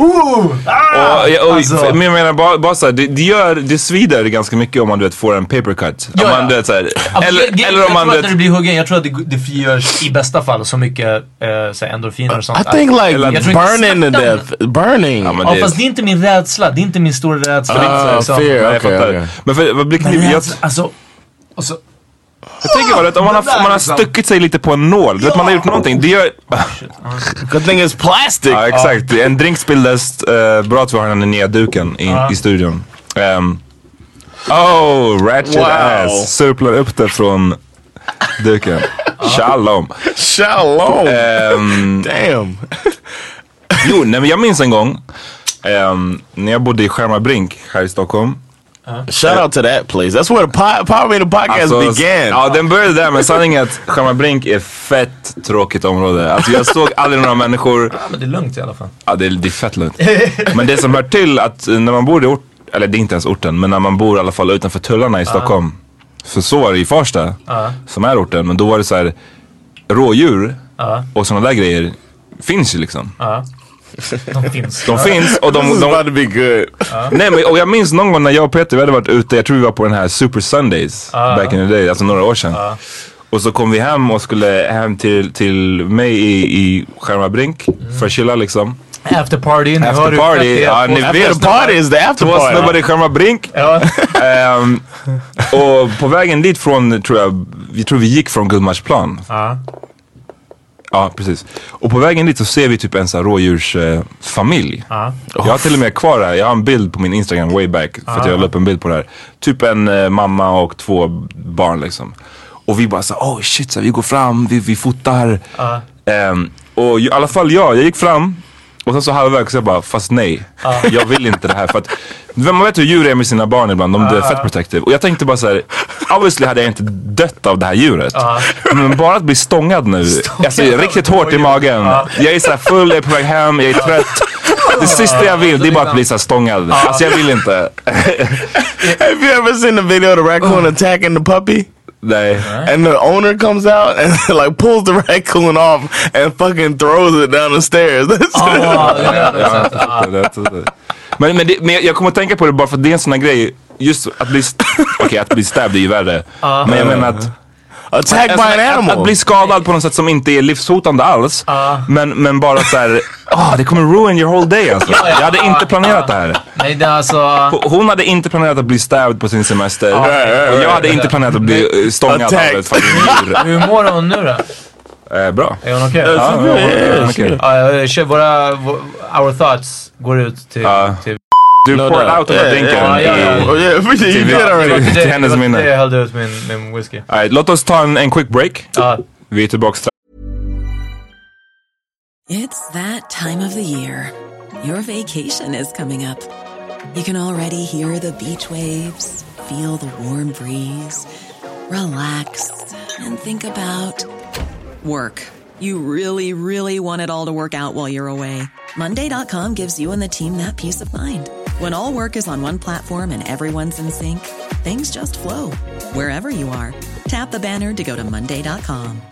Ooh! Ah! Och, och, Alltså. men jag menar bara, bara såhär, det, det, gör, det svider ganska mycket om man du vet, får en papercut. Ja, om man, ja. du vet, såhär, Alltså, eller, jag, eller om man jag tror du att när du vet, blir huggen, jag tror att det, det frigörs i bästa fall så mycket eh, så här endorfiner och sånt. I think like Eller- Jag burning to death. Burning. Ja, men Ja det- fast det är inte min rädsla, det är inte min stora rädsla. Ah, liksom. fear. Jag Okay, okay. Men för, vad blir Men kniv? Jag, rädsla, alltså... Och så, jag tänker bara att om man har, om man har stuckit sig lite på en nål, du vet man har gjort någonting. Det gör, Good thing it's plastic. ja exakt, en drink spilldes. Uh, bra att vi har den nya duken i, i studion. Um, oh, ratchet Wow. ass. Surplar upp det från duken. Shalom. Shalom. Ehm, Damn. Jo, nej, men jag minns en gång ehm, när jag bodde i Skärmarbrink här i Stockholm. Shout out to that place. That's where the po- Power Meter podcast Alltså, began. Ja, den började där men sanningen är att Skärmarbrink är fett tråkigt område. Alltså jag såg aldrig några människor. ja, men det är lugnt i alla fall. Ja, det är, det är fett lugnt. Men det som hör till att när man bor i ort, eller det är inte ens orten, men när man bor i alla fall utanför tullarna i Stockholm. För så var det i Farsta, som är orten. Men då var det så här rådjur och sådana där grejer finns ju liksom. De finns. De finns och de, de, to be good. Nej men och jag minns någon gång när jag och Peter vi hade varit ute, jag tror vi var på den här Super Sundays back in the day, alltså några år sedan. Och så kom vi hem och skulle hem till, till mig i, i Skärmarbrink för att chilla liksom. After party, ni After party, fett det är ja ni After vet. party is the after Två snubbar party. i Skärmarbrink. Ja. Ehm, och på vägen dit från, tror jag, vi tror vi gick från Gullmarsplan. Ja. Ja, precis. Och på vägen dit så ser vi typ en sån här rådjursfamilj. Eh. Ja. Jag har till och med kvar det här. Jag har en bild på min Instagram way back. För att jag la upp en bild på det här. Typ en eh, mamma och två barn liksom. Och vi bara så oh shit, så vi går fram, vi, vi fotar. Ehm, och i alla fall jag, jag gick fram. Och sen så halvvägs jag bara, fast nej. Jag vill inte det här. För att, man vet hur djur är med sina barn ibland. De är fett protective. Och jag tänkte bara så här. Obviously hade jag inte dött av det här djuret. Men bara att bli stångad nu. Alltså riktigt hårt i magen. Jag är så här full, jag är på väg hem, jag är trött. Det sista jag vill det är bara att bli så stångad. Alltså jag vill inte. Have you ever seen the video of the raccoon attacking the puppy? Nej. And the owner comes out and like pulls the raccoon off and fucking throws it down the stairs. Det. Men, men, det, men jag kommer att tänka på det bara för att det är en sån här grej. Just att bli, okej att bli stabbed är ju värre. Men jag menar att Attacked by an att, animal. att bli skadad på något sätt som inte är livshotande alls. Men, men bara såhär, oh, det kommer ruin your whole day alltså. Jag hade inte planerat det här. Nej, det är alltså... Hon hade inte planerat att bli stabbed på sin semester. Och jag hade inte planerat att bli eh, stångad av ett fucking djur. Hur mår hon nu då? Eh, bra. Är hon okej? Ja, ja, ja, yeah, okej. Kör våra, vå- our thoughts går ut till... Ja. till Du No poured doubt. out den här Yeah, drinken. yeah, ja, ja. i- Oh yeah, you Till- did already. till- till hennes minne. det jag hällde ut min, min whisky. Alright, låt oss ta en, en quick break. Ja. Vi är tillbaka. It's that time of the year. Your vacation is coming up. You can already hear the beach waves, feel the warm breeze, relax, and think about work. You really, really want it all to work out while you're away. Monday.com gives you and the team that peace of mind. When all work is on one platform and everyone's in sync, things just flow wherever you are. Tap the banner to go to Monday.com.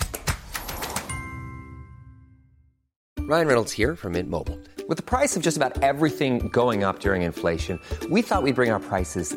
Ryan Reynolds here from Mint Mobile. With the price of just about everything going up during inflation, we thought we'd bring our prices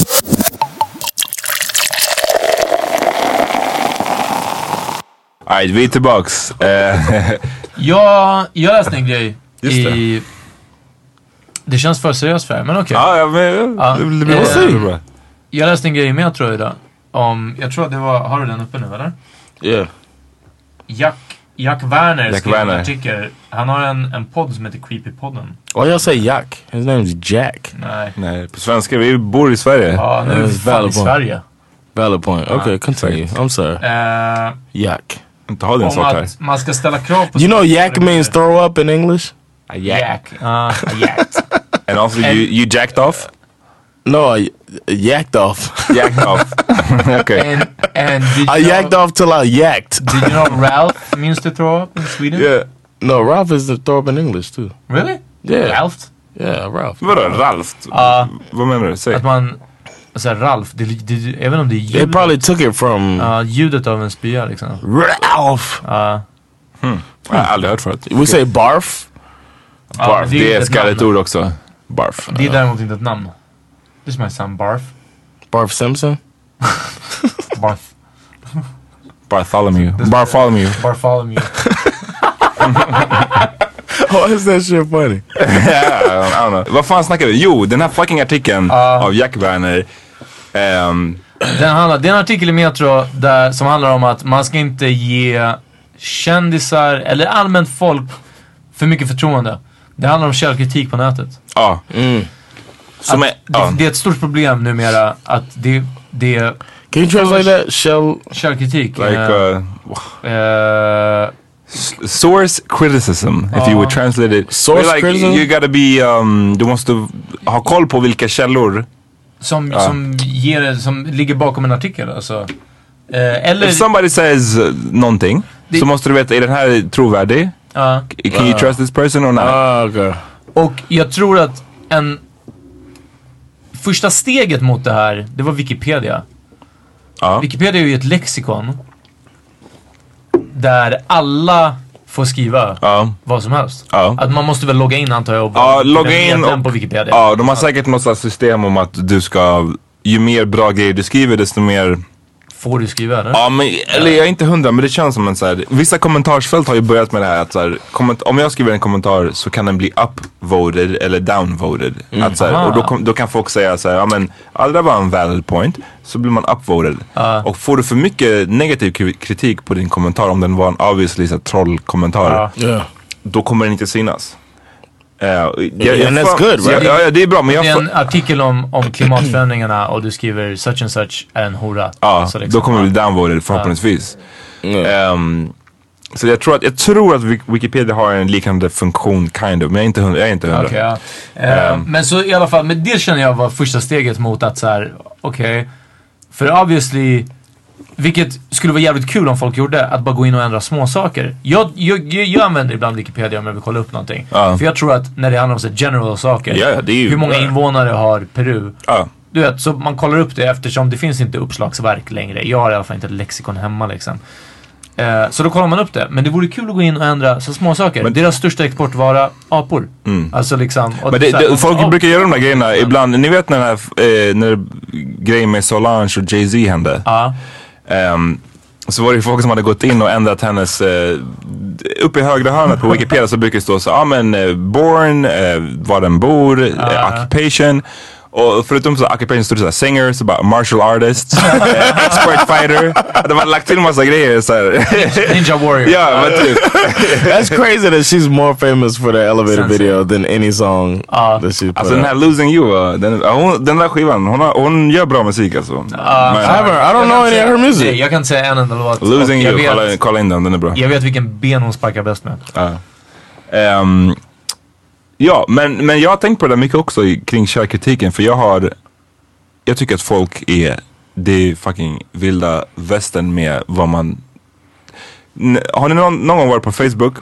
Alright, vi är tillbaks. Eh, Jag, jag läste en grej Just i... Det känns för seriöst för er, men okej. ja, ja, men Ja, det blir bra. eh, Det bra. Jag läste en grej i Metro idag. Om, jag tror att det var, har du den uppe nu eller? Yeah. Jack, Jack Werner Jack skrev en Werner. artikel. Han har en, en podd som heter Creepy-podden. Why y'all say Jack? His name's Jack. Nej. Nej, på svenska. Vi bor i Sverige. Ja, nu är vi fan i. Sverige. Valid point. Okay, continue. I'm sorry. Eh, Yak. Inte ha din sak här. man ska ställa krav på... You know yak means throw up in English? A yak. Uh, jacked. And also you, you jacked off? No, I yacked off. Jacked off. okay. And, and did you I yacked know, off till I yacked. Did you know Ralph means to throw up in Sweden? Yeah. No, Ralph is to throw up in English too. Really? Yeah. Ralph? Yeah, Ralph. Vadå, Ralf? Ja. Vad menar du? Säg. Att man... Såhär Ralf, det, det, inte om det är They ljudet. probably took it from Ja, ljudet av en spya liksom. Ralph. Ja. Jag har aldrig hört förut. We say barf. Ja, Barf, det är det är ett skalligt ord också. Barf. Det är däremot inte ett namn. This might sound barf. Barf Simpson. Barf. Bartholomew. Bartholomew. Bartholomew. Why is that shit funny? yeah, I don't know. Vad fan snackar vi? Jo, den här fucking artikeln av Jack Werner. ehm, Den handlar, det är en artikel i Metro där, som handlar om att man ska inte ge kändisar eller allmänt folk för mycket förtroende. Det handlar om källkritik på nätet. Ja. Som Att är, det, ja. det är ett stort problem numera att det, det är Can you translate that? Shell. källkritik. Like, eh, uh, s- source criticism, if you would translate it. Source like, criticism? You gotta be, um, du måste ha koll på vilka källor. som, Ja. som, ger, som ligger bakom en artikel alltså. Eh, eller... If somebody says uh, någonting, Det- så måste du veta, är den här trovärdig? ja. Can you trust this person or not? Ah, okay. Och jag tror att en... Första steget mot det här, det var Wikipedia. Wikipedia är ju ett lexikon. Där alla får skriva Ja. vad som helst. Ja. Att man måste väl logga in antar jag och Ja, logga in och, på Wikipedia. Ja, de har säkert något slags system om att du ska, ju mer bra grejer du skriver desto mer Får du skriva eller? Ja, men, eller jag är inte hundra, men det känns som en så här, Vissa kommentarsfält har ju börjat med det här att så här, komment, om jag skriver en kommentar så kan den bli upvoted eller downvoted. Att, så här, och då, kom, då kan folk säga så här, ja men ja, det där var en valid point. Så blir man upvoted. Och får du för mycket negativ kri- kritik på din kommentar, om den var en obviously så här, trollkommentar, då kommer den inte synas. Uh, jag, And that's good, right? Ja, ja, det är bra, men jag Det är en artikel om, om klimatförändringarna och du skriver such and such är en hora. Ja, Så liksom, då kommer det bli downvoted förhoppningsvis. Yeah. Ehm, så jag tror, att, jag tror att Wik- Wikipedia har en liknande funktion, kind of, men jag är inte hundra. Jag är inte hundra. Okej, ja. Ehm. Men så i alla fall, men det känner jag var första steget mot att så här, okej. för obviously, Vilket skulle vara jävligt kul om folk gjorde, att bara gå in och ändra små saker. Jag, jag, jag, använder ibland Wikipedia om jag vill kolla upp någonting. Ja. För jag tror att när det handlar om så general saker, är ju- hur många invånare har Peru? Ja. Du vet, så man kollar upp det eftersom det finns inte uppslagsverk längre. Jag har i alla fall inte ett lexikon hemma liksom. Eh, så då kollar man upp det. Men det vore kul att gå in och ändra så små saker. Deras största exportvara, apor. Alltså liksom. Men det, här, det, folk oh, brukar göra de där grejerna ibland. Ni vet när, den här, eh, när grejen med Solange och Jay-Z hände? Ja. Ehm, så var det folk som hade gått in och ändrat hennes, eh, uppe i högra hörnet på Wikipedia så brukar det stå så, ja ah, men eh, born, eh, var den bor, eh, occupation. Och förutom så occupation stod det såhär singer, så bara martial artist, eh, expert fighter. De hade lagt till massa grejer såhär. Ninja warrior. ja men typ. That's crazy that she's more famous for the elevator video than any song that she put Alltså den här. Losing You, uh, den, ja, hon, den där skivan, hon, har, hon gör bra musik alltså. Men- I haven't- I don't know any of her music. Nej, jag kan säga en enda låt. Losing You, vet- kolla, kolla in den, den är bra. Jag vet vilken ben hon sparkar bäst med. Ja. Ehm, ja, men, men jag har tänkt på det där mycket också kring kärkritiken. För jag har, jag tycker att folk är, det är fucking vilda västern med vad man... Har ni någon, någon gång varit på Facebook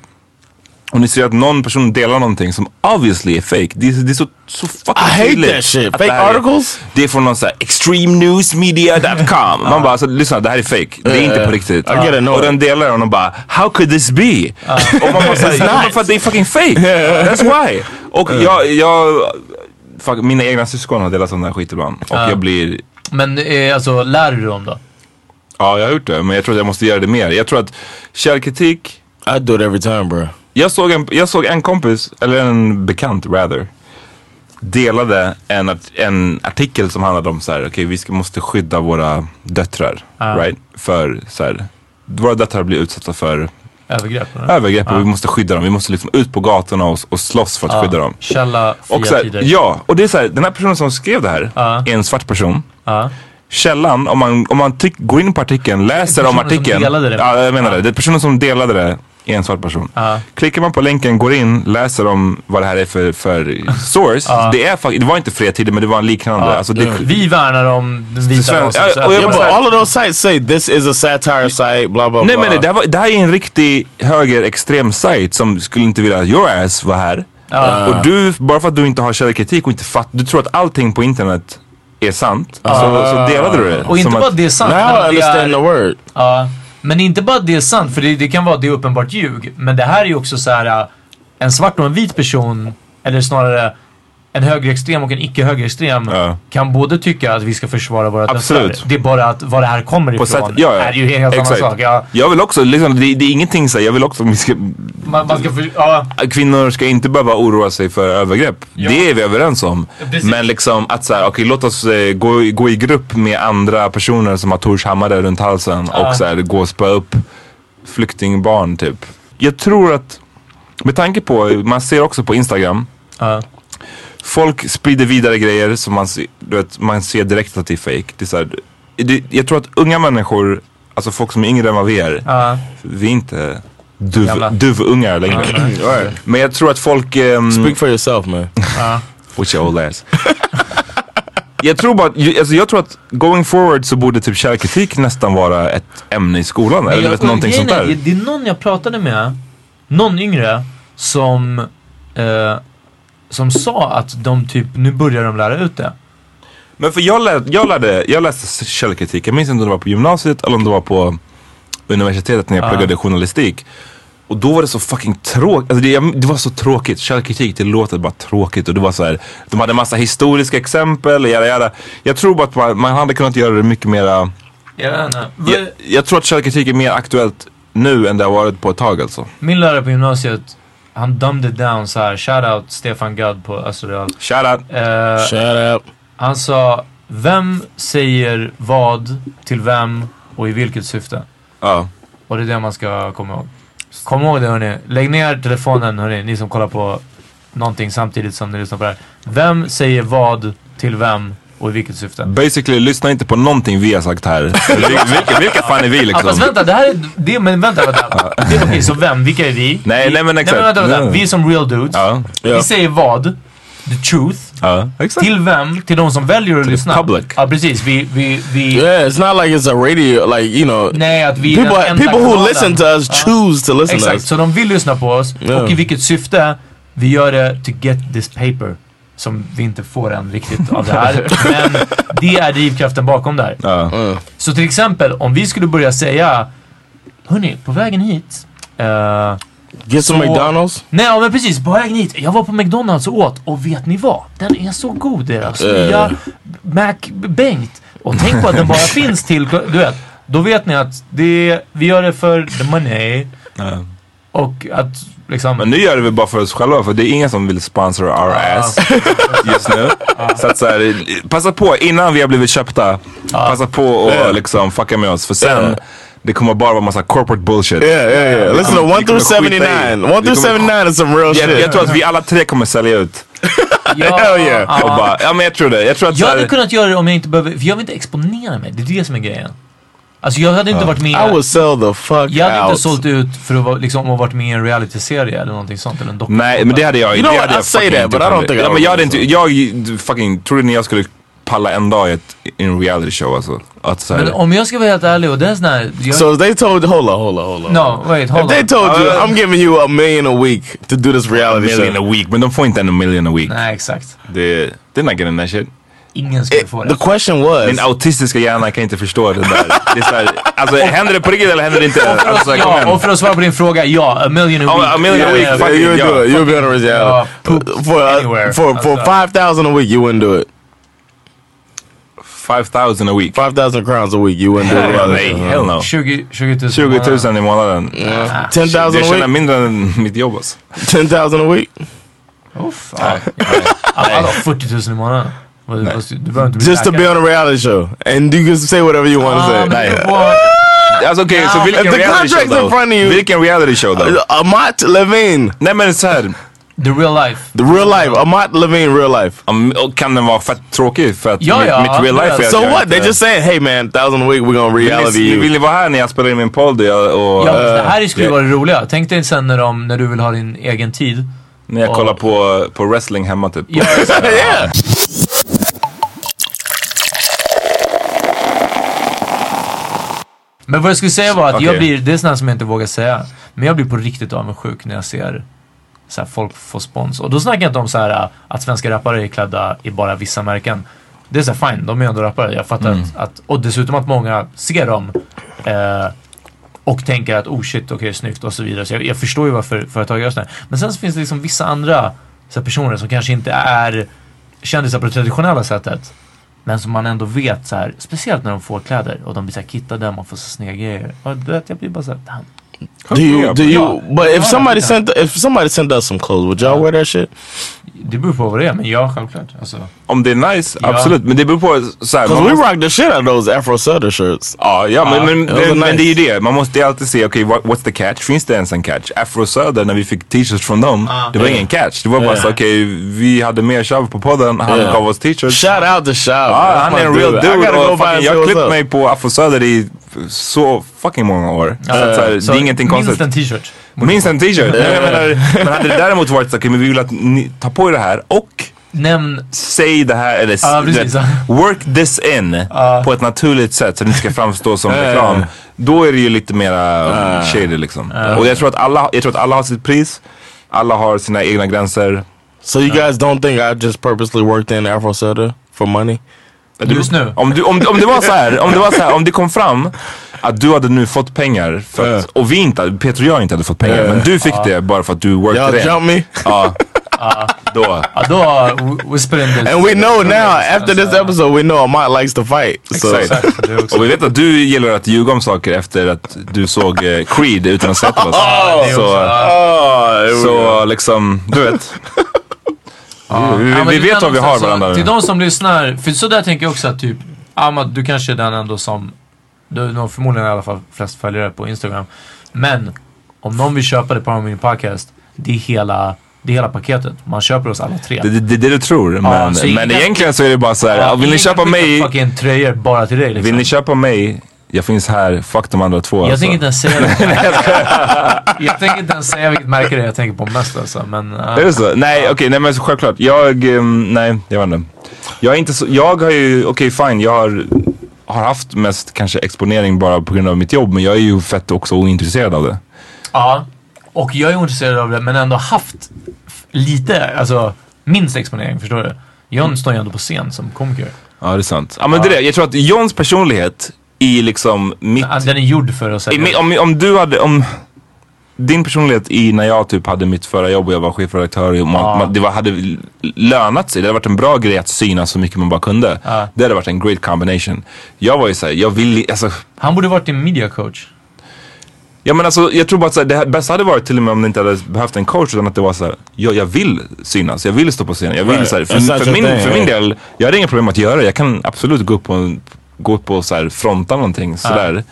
och ni ser att någon person delar någonting som obviously är fake. Det är, det är så, så fucking I hate that shit. Fake det här är- articles? Det är från någon sån här extremenewsmedia.com. Man bara, alltså, lyssna det här är fake. Det är inte på riktigt. It, no. Och den delar och de bara, how could this be? Och man bara såhär, för att det är fucking fake. That's why. Och jag, jag fuck, mina egna syskon har delat sån här skit ibland. Och Ja. jag blir, Men eh, alltså, lär du dem då? ja jag har gjort det. Men jag tror att jag måste göra det mer. Jag tror att källkritik, I do it every time bro. Jag såg, en, jag såg en kompis, eller en bekant rather, delade en, en artikel som handlade om så här, okej vi ska, måste skydda våra döttrar. Ja. Right? För så här, våra döttrar blir utsatta för Övergrepp? eller? övergrepp och vi måste skydda dem. Vi måste liksom ut på gatorna och, och slåss för att Ja. skydda dem. Källa, Och så här, ja, och det är så här, den här personen som skrev det här är en svart person. Ja. Källan, om man, om man går in på artikeln, läser om artikeln. Ja, jag menar det. Det är personen som delade det en svart person. Ja. Klickar man på länken, går in, läser om vad det här är för, för source. Ja. Det, är, det var inte fria tider men det var en liknande. Alltså, det, Vi värnar om den vita rasen. All of those sites say this is a satire site, blah blah Nej blah. men det, här var, det här är en riktig högerextrem sajt som skulle inte vilja att your ass var här. Och du, bara för att du inte har källkritik och inte fattar, du tror att allting på internet är sant. Så, så delade du det. Och inte bara att- det är sant. Now I det understand är, the word. Men inte bara det är sant, för det, det kan vara det är uppenbart ljug. Men det här är ju också så här äh, en svart och en vit person, eller snarare en högerextrem och en icke-högerextrem kan både tycka att vi ska försvara våra Absolut. döttrar. Det är bara att var det här kommer ifrån sätt, ja, ja. är ju helt annan sak. Ja, Jag vill också, liksom, det, det är ingenting så här, jag vill också att vi ska, man, man ska för, ja, kvinnor ska inte behöva oroa sig för övergrepp. Ja. Det är vi överens om. precis. Men liksom att så här, okej låt oss eh, gå, i- gå i grupp med andra personer som har Tors hammare runt halsen Ja. och så här, gå och spöa upp flyktingbarn typ. Jag tror att, med tanke på, man ser också på Instagram, ja. Folk sprider vidare grejer som man, ser- du vet, man ser direkt att det är fake. Det är så här, det, jag tror att unga människor, alltså folk som är yngre än vad vi är, Ja. vi är inte duv, duvungar längre. Right. Men jag tror att folk... ehm, Speak for yourself man. Ja. With your old ass. jag tror bara, alltså jag tror att going forward så borde typ källkritik nästan vara ett ämne i skolan. Men eller vet, någonting sånt är, där. Det är någon jag pratade med, någon yngre, som, eh, som sa att de typ, nu börjar de lära ut det. Men för jag, lär, jag, lärde, jag läste källkritik, jag minns inte om det var på gymnasiet eller om det var på universitetet när jag Ja. pluggade journalistik. Och då var det så fucking tråkigt, alltså det, det var så tråkigt. Källkritik, det låter bara tråkigt och det var så här, de hade massa historiska exempel, jada, jada. Jag tror bara att man, man hade kunnat göra det mycket mera, Jag vet inte. jag, jag tror att källkritik är mer aktuellt nu än det har varit på ett tag alltså. Min lärare på gymnasiet, han dumbed it down så här. Shoutout Stefan Gadd på Österreal. Shoutout. Eh, Shout out. han sa, vem säger vad till vem och i vilket syfte? Ja. Och det är det man ska komma ihåg. Kom ihåg det hörni. Lägg ner telefonen hörni, ni som kollar på någonting samtidigt som ni lyssnar på det här. Vem säger vad till vem och i vilket syfte? Basically, lyssna inte på någonting vi har sagt här. Vil- vilka, vilka fan är vi Ja, liksom? fast vänta, det här är... Det, men vänta, vänta. Det Okej, så vem? Vilka är vi? Nej, vi, nej, men exakt. Nej, men vänta, vänta. Ja. Vi är som real dudes. Ja. Vi säger vad. the truth. Ja, exakt. Till vem? Till de som väljer att lyssna. public. Ja precis. Vi, vi, vi, Yeah, it's not like it's a radio, like you know. Nej, att vi people, people who listen to us choose to listen to Exakt, us. så de vill lyssna på oss. Ja. Och i vilket syfte? Vi gör det to get this paper. Som vi inte får än riktigt av det här. Men det är drivkraften bakom där. Ja. Så till exempel om vi skulle börja säga Hörni, på vägen hit. eh, Get some så- McDonald's. Nej ja, men precis, på vägen hit. Jag var på McDonalds och åt och vet ni vad? Den är så god deras nya Mac Bengt. Och tänk på att den bara finns till, du vet. Då vet ni att det, vi gör det för the money. Ja. Och att liksom... Men nu gör vi bara för oss själva för det är ingen som vill sponsor our ass just nu. Så att så här, passa på innan vi har blivit köpta. Passa på och Yeah. liksom fucka med oss för sen Yeah. det kommer bara vara massa corporate bullshit. Yeah, yeah, yeah. Vi Listen to 1 vi kommer through skita i- 79. 1 vi through kommer- 79 is some real jag, shit. jag tror att vi alla tre kommer sälja ut. Ja, Hell yeah. ja. Bara, ja men jag tror det. Jag tror att Jag hade kunnat göra det om jag inte behöver, för jag vill inte exponera mig. Det är det som är grejen. Alltså jag hade inte varit med... I would sell the fuck Jag hade out. inte sålt ut för att vara, liksom, att varit med i en realityserie eller någonting sånt. Eller en doku. Nej men det hade jag You know what, I say that, inte but I don't think I men jag hade inte, jag fucking, trodde ni jag skulle palla en dag i ett, en reality show alltså? Att så Men om jag ska vara helt ärlig och det är sån här... Jag, So if they told, hold on, hold on, hold on. no, wait, If hold they on. told you, Uh, I'm giving you a million a week to do this a reality million show. a week. Men de får inte en million a week. Nej, exakt. Det, they're not getting that shit. Ingen skulle få det. The question was, Min autistiska hjärna kan inte förstå det där. Det är så här, alltså händer det på riktigt eller händer det inte? Alltså, Ja, och för att svara på din fråga, ja, a million a week. a million a Ja, week, ja, fucking you would yeah. do it. You'll be on a reality. Yeah, poop for uh, for for Alltså. five thousand a week, you wouldn't do it. 5000 a week. Five thousand crowns a week, you wouldn't do it. Nej, hell no. 20, 20 000. 20 000 i månaden. Ten Jag thousand a tjänar week. mindre än mitt jobb alltså. Ten thousand a week. Uff, ja. Alla 40 000 i månaden. Just to be on a reality show, and you can say whatever you want to Ah, say. okej, så Ja, vilken if the reality show contract's in front of you- Vilken reality show då? Amat Levine, Nej men så här. The real life. the real life. Amat Levine, real life. och kan den vara fett tråkig för att Ja, mitt, ja, mitt real life är So what? They just saying, hey man, thousand a week, we're gonna Vill reality ni, you. vill ni vara här när jag spelar in min podd och, och Ja, det här skulle jag- vara det roliga. Tänk dig sen när, de, när du vill ha din egen tid. när jag och- kollar på, på wrestling hemma typ. Ja, yeah. Men vad jag skulle säga var att jag Okej. blir, det är sånt som jag inte vågar säga. Men jag blir på riktigt avundsjuk när jag ser så här, folk få spons. Och då snackar jag inte om så här, äh, att svenska rappare är klädda i bara vissa märken. Det är så här, fine, de är ändå rappare. Jag fattar Mm. att, att, och dessutom att många ser dem eh, och tänker att oh shit, okej, snyggt och så vidare. Så jag, jag förstår ju varför företag gör sådär. Men sen så finns det liksom vissa andra så här, personer som kanske inte är kändisar på det traditionella sättet. Men som man ändå vet så här, speciellt när de får kläder och de blir så här kittade, man får så snygga grejer. Och du vet, jag blir bara såhär, damn. Do you? Do you? But if somebody sent if somebody sent us some clothes, would y'all wear that shit? Det beror på vad det är, men ja, självklart. Alltså. Om det är nice, Ja. absolut. Men det beror på så här, Because man we rocked the shit out of those Afro Sutter shirts. Ja, ja men, men, det var men, men nice. det är ju det. Man måste alltid se, okej what, what's the catch? Finns det ens en catch? Afro Söder, när vi fick t-shirts från dem, det var ingen catch. Det var bara Yeah. så, okej vi hade mer Shav på podden, han Yeah. gav oss t-shirts. Shout out to Shav. That's han är en real I dude gotta go och fucking, jag har what's klippt up. mig på Afro Söder i så fucking många år. så att, så här, Så det är ingenting minst konstigt. en t-shirt. Minst en t-shirt. Men, hade det däremot varit så, okej men vi vill att ni tar på er det här och Nämn, säg det här eller du precis. vet, work this in på ett naturligt sätt så det inte ska framstå som reklam. Då är det ju lite mera shady liksom. Och jag tror, att alla, jag tror att alla har sitt pris. Alla har sina egna gränser. So you guys don't think I just purposely worked in Afro Sutter for money? Du- Just nu? Om, du, om, om det var så här, om det var så här, om det kom fram att du hade nu fått pengar för att, och vi inte, Peter och jag inte hade fått pengar, Ja. men du fick det bara för att du it in. jump me? Ja. Då. ja då, we- we split in this. And we know now, after this episode, we know Amat likes to fight. So Exakt. Det. Och vi vet att du gillar att ljuga om saker efter att du såg eh, Creed utan att sett oss. det så, Oh, så liksom, du vet. Ja. Vi, Ja, men vi vet vad vi har så varandra. Till de som lyssnar, för så där tänker jag också att typ, Ahmad, du kanske är den ändå som, du har förmodligen i alla fall flest följare på Instagram. Men, om någon vill köpa det på min podcast, det är hela, det är hela paketet. Man köper oss alla tre. Det är det, det du tror. Men, så men ingen- egentligen så är det bara så här, Ja, vill ni köpa mig, fucking tröjor bara till dig liksom. vill ni köpa mig jag finns här, fuck de andra två Jag alltså. tänker inte ens säga det. jag tänker inte ens säga vilket märke det är jag tänker på mest alltså. Men, uh, Är det så? Nej, okej, nej men självklart. Jag, ehm, nej, jag vet inte. Jag är inte så, jag har ju, okej fine, jag har, har haft mest kanske exponering bara på grund av mitt jobb, men jag är ju fett också ointresserad av det. Ja, och jag är ointresserad av det men ändå haft lite, alltså minst exponering, förstår du? John står ju ändå på scen som komiker. Ja, det är sant. Ja, men det är det. Jag tror att Johns personlighet i liksom mitt... Den är gjord för att I, mi- om, om du hade, om din personlighet i när jag typ hade mitt förra jobb och jag var chefredaktör och man, Ja. man, det var, hade lönat sig. Det hade varit en bra grej att synas så mycket man bara kunde. Ja. Det hade varit en great combination. Jag var ju såhär, jag vill alltså Han borde varit din media coach. Ja men alltså jag tror bara att här, det bästa hade varit till och med om det inte hade behövt en coach utan att det var så här, jag, jag vill synas, jag vill stå på scen. Jag vill Right. så här, för, för, min, thing, för min del, jag hade inga problem att göra det. Jag kan absolut gå upp och, gå upp och så här, fronta någonting sådär.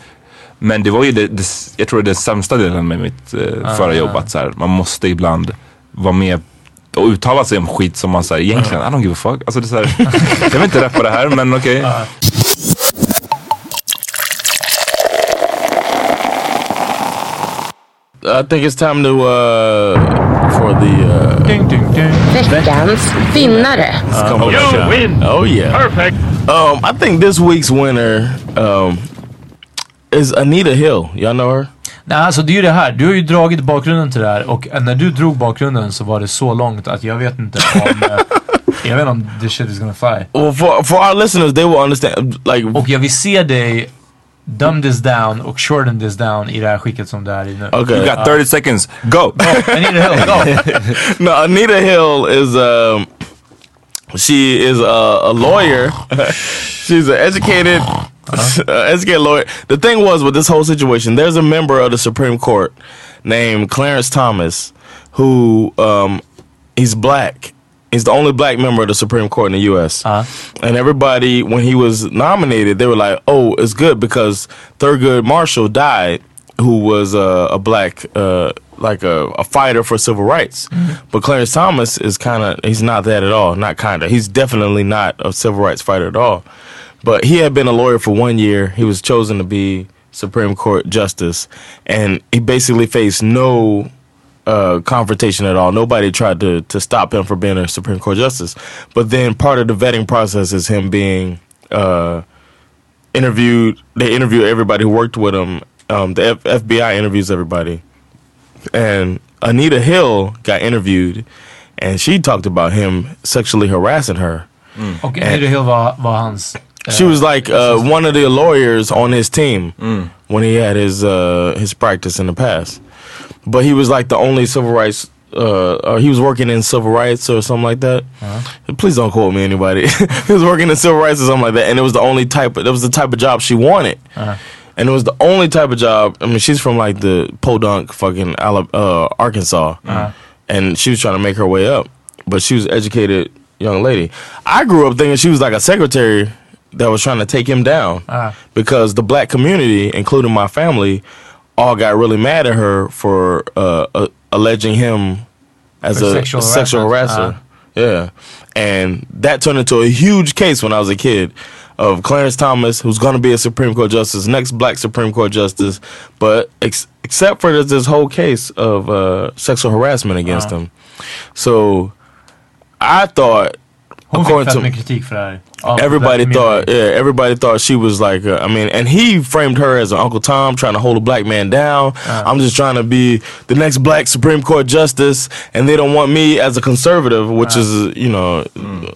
Men det var ju det, det, jag tror det är den sämsta delen med mitt eh, Ah. förra jobb. Att så här, man måste ibland vara med och uttala sig om skit som man säger egentligen, I don't give a fuck. Alltså det är så här, jag vill inte rappa det här men okej. I think it's time to uh for the uh Veckans vinnare. oh, You win. Oh yeah. Perfect. Um I think this week's winner um is Anita Hill. Y'all know her? Nej, alltså det är ju det här. Du har ju dragit bakgrunden till det här och när du drog bakgrunden så var det så långt att jag vet inte om... eh, jag vet inte om this shit is gonna fly. Well for for our listeners they will understand like Och jag vill se dig dumb this down och shorten this down i det här skicket som det är i nu. Okay. You got 30 seconds, go! Anita Hill, go! no, Anita Hill is um she is a, a lawyer. She's an educated uh, educated lawyer. The thing was with this whole situation, there's a member of the Supreme Court named Clarence Thomas who um he's black. He's the only black member of the Supreme Court in the U.S. And everybody, when he was nominated, they were like, "Oh, it's good because Thurgood Marshall died, who was uh, a black, uh, like a, a fighter for civil rights. But Clarence Thomas is kind of he's not that at all. Not kind of. He's definitely not a civil rights fighter at all. But he had been a lawyer for one year. He was chosen to be Supreme Court justice, and he basically faced no uh, confrontation at all. Nobody tried to to stop him from being a Supreme Court justice. But then part of the vetting process is him being uh, interviewed. They interview everybody who worked with him. Um, the F- FBI interviews everybody, and Anita Hill got interviewed, and she talked about him sexually harassing her. Och Anita Hill var, var hans... eh, She was like uh, one of the lawyers on his team when he had his uh, his practice in the past. But he was like the only civil rights. Uh, or he was working in civil rights or something like that. Please don't quote me, anybody. he was working in civil rights or something like that, and it was the only type. Of, that was the type of job she wanted, and it was the only type of job. I mean, she's from like the Podunk, fucking uh, Arkansas, and she was trying to make her way up, but she was an educated young lady. I grew up thinking she was like a secretary that was trying to take him down Ah. because the black community, including my family, all got really mad at her for uh, uh, alleging him as For a sexual sexual, harasser. Yeah, and that turned into a huge case when I was a kid of Clarence Thomas, who's going to be a Supreme Court justice, next black Supreme Court justice, but ex- except for this, this whole case of uh, sexual harassment against him. So I thought, Hon according fett to mycket kritik för det här. Everybody thought, yeah, everybody thought she was like, uh, I mean, and he framed her as an Uncle Tom trying to hold a black man down. I'm just trying to be the next black Supreme Court justice, and they don't want me as a conservative, which is, you know,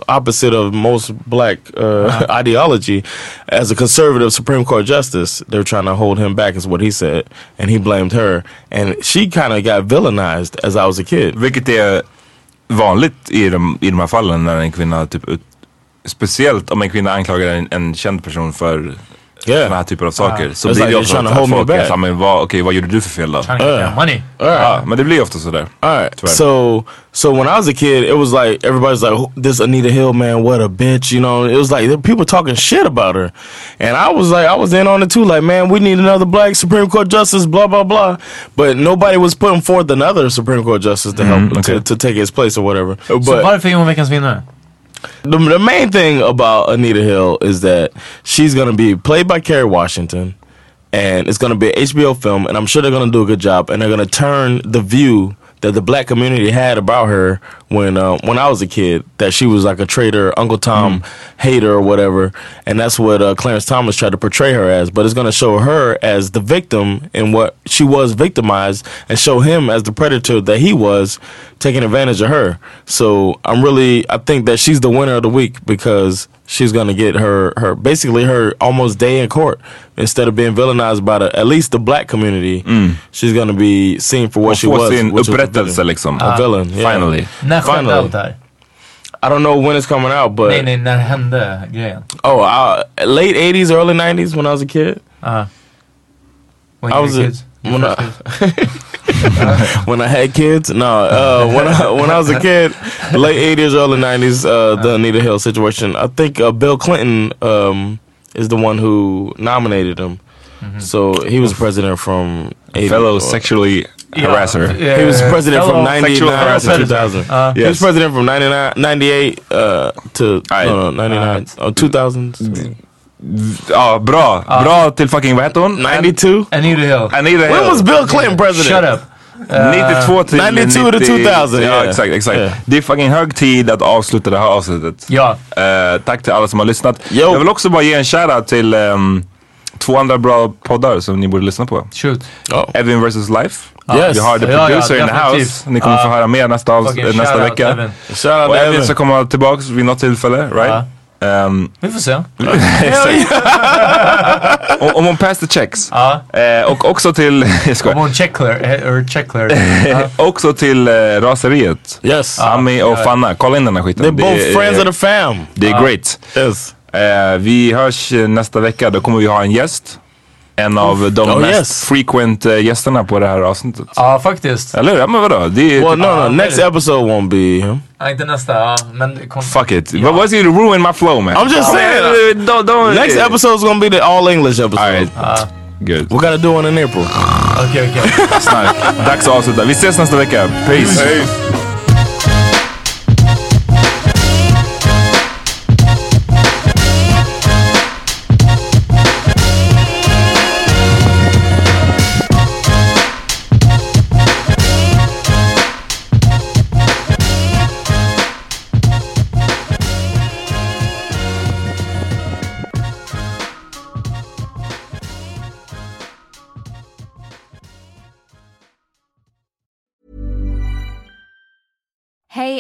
opposite of most black uh, ideology. As a conservative Supreme Court justice, they're trying to hold him back, is what he said, and he blamed her, and she kind of got villainized as I was a kid. Vilket är vanligt i de, i de här fallen när en kvinna typ ut, Speciellt om en kvinna anklagar en, en känd person för sådana här typer av saker. Ah. Så It's blir like det ofta att folk är såhär, men vad, okej vad gjorde du för fel då? That money. Ja, men det blir ofta sådär. Alright. So so when I was a kid, it was like everybody's like, "Oh, "This Anita Hill man, what a bitch," you know. It was like there- people talking shit about her, and I was like, I was in on it too. Like, man, we need another black Supreme Court justice, blah blah blah. But nobody was putting forth another Supreme Court justice to help okay. to, to take his place or whatever. But varför är hon veckans vinnare? The, the main thing about Anita Hill is that she's gonna be played by Kerry Washington. and it's going to be an HBO film, and I'm sure they're going to do a good job, and they're going to turn the view that the black community had about her when uh, when I was a kid that she was like a traitor, Uncle Tom hater or whatever, and that's what uh, Clarence Thomas tried to portray her as. But it's going to show her as the victim and what she was victimized, and show him as the predator that he was taking advantage of her. So I'm really I think that she's the winner of the week because she's going to get her her basically her almost day in court instead of being villainized by the at least the black community. She's going to be seen for what Och she was. sin which was a upprättelse villain. liksom. A villain, yeah. Finally. När skedde allt det här? I don't know when it's coming out, but Nej, nej, när hände grejen? oh, uh, late '80s, early '90s when I was a kid. Uh, when I was a, kids? When I, when I had kids. No, uh, when I when I was a kid, late '80s, early '90s, uh, the Anita Hill situation. I think uh, Bill Clinton um, is the one who nominated him. So he was president from 80 Fellow sexually harasser. he was president from Fellow 99 sexual to harasser. 2000. Uh, He was yes. president from 99, 98 uh, to no, no, 99, oh, 2000. Ja, bra. Bra till fucking, vad hette hon? 92? Anita Hill. Anita Hill. When was Bill Clinton president? Shut up. 92 till 92 to 90 2000, Ja, yeah. exakt. exakt. Yeah. Det är fucking hög tid att avsluta det här avsnittet. Ja. Eh, tack till alla som har lyssnat. Jag vill också bara ge en shoutout till ehm, två andra bra poddar som ni borde lyssna på. Shoot. Evin vs Life. Yes. Vi har The Ja, ja, Producer in the. House. Ni kommer Ja. få höra mer nästa, Fucking eh, nästa vecka. Evin. Shoutout Och Evin Evin. ska komma tillbaks vid något tillfälle, right? Ehm, Vi får se. om, om hon pass the checks. Eh, och också till... jag skojar. Om hon checkler, or checkler. också till eh, Raseriet. Yes. Ami och ja. Fanna. Kolla in den här skiten. They're Det both är- friends of the fam. Det är Ja. great. Yes. Eh, vi hörs eh, nästa vecka. Då kommer vi ha en gäst. En av de Oh, mest yes. frequent eh, gästerna på det här avsnittet. Ja, faktiskt. Eller hur? Ja, men vadå? Det är Well, no, Ja, no. Next episode won't be him. Ja, inte nästa, ja. Men kom... Fuck it. But what's you to ruin my flow man? I'm just Ja, saying. men, don't, don't, Next episode's gonna be the all English episode. Alright. Good. We gotta do one in April. Okej, okej. Snark. Dags att avsluta. Vi ses nästa vecka. Peace. Hey,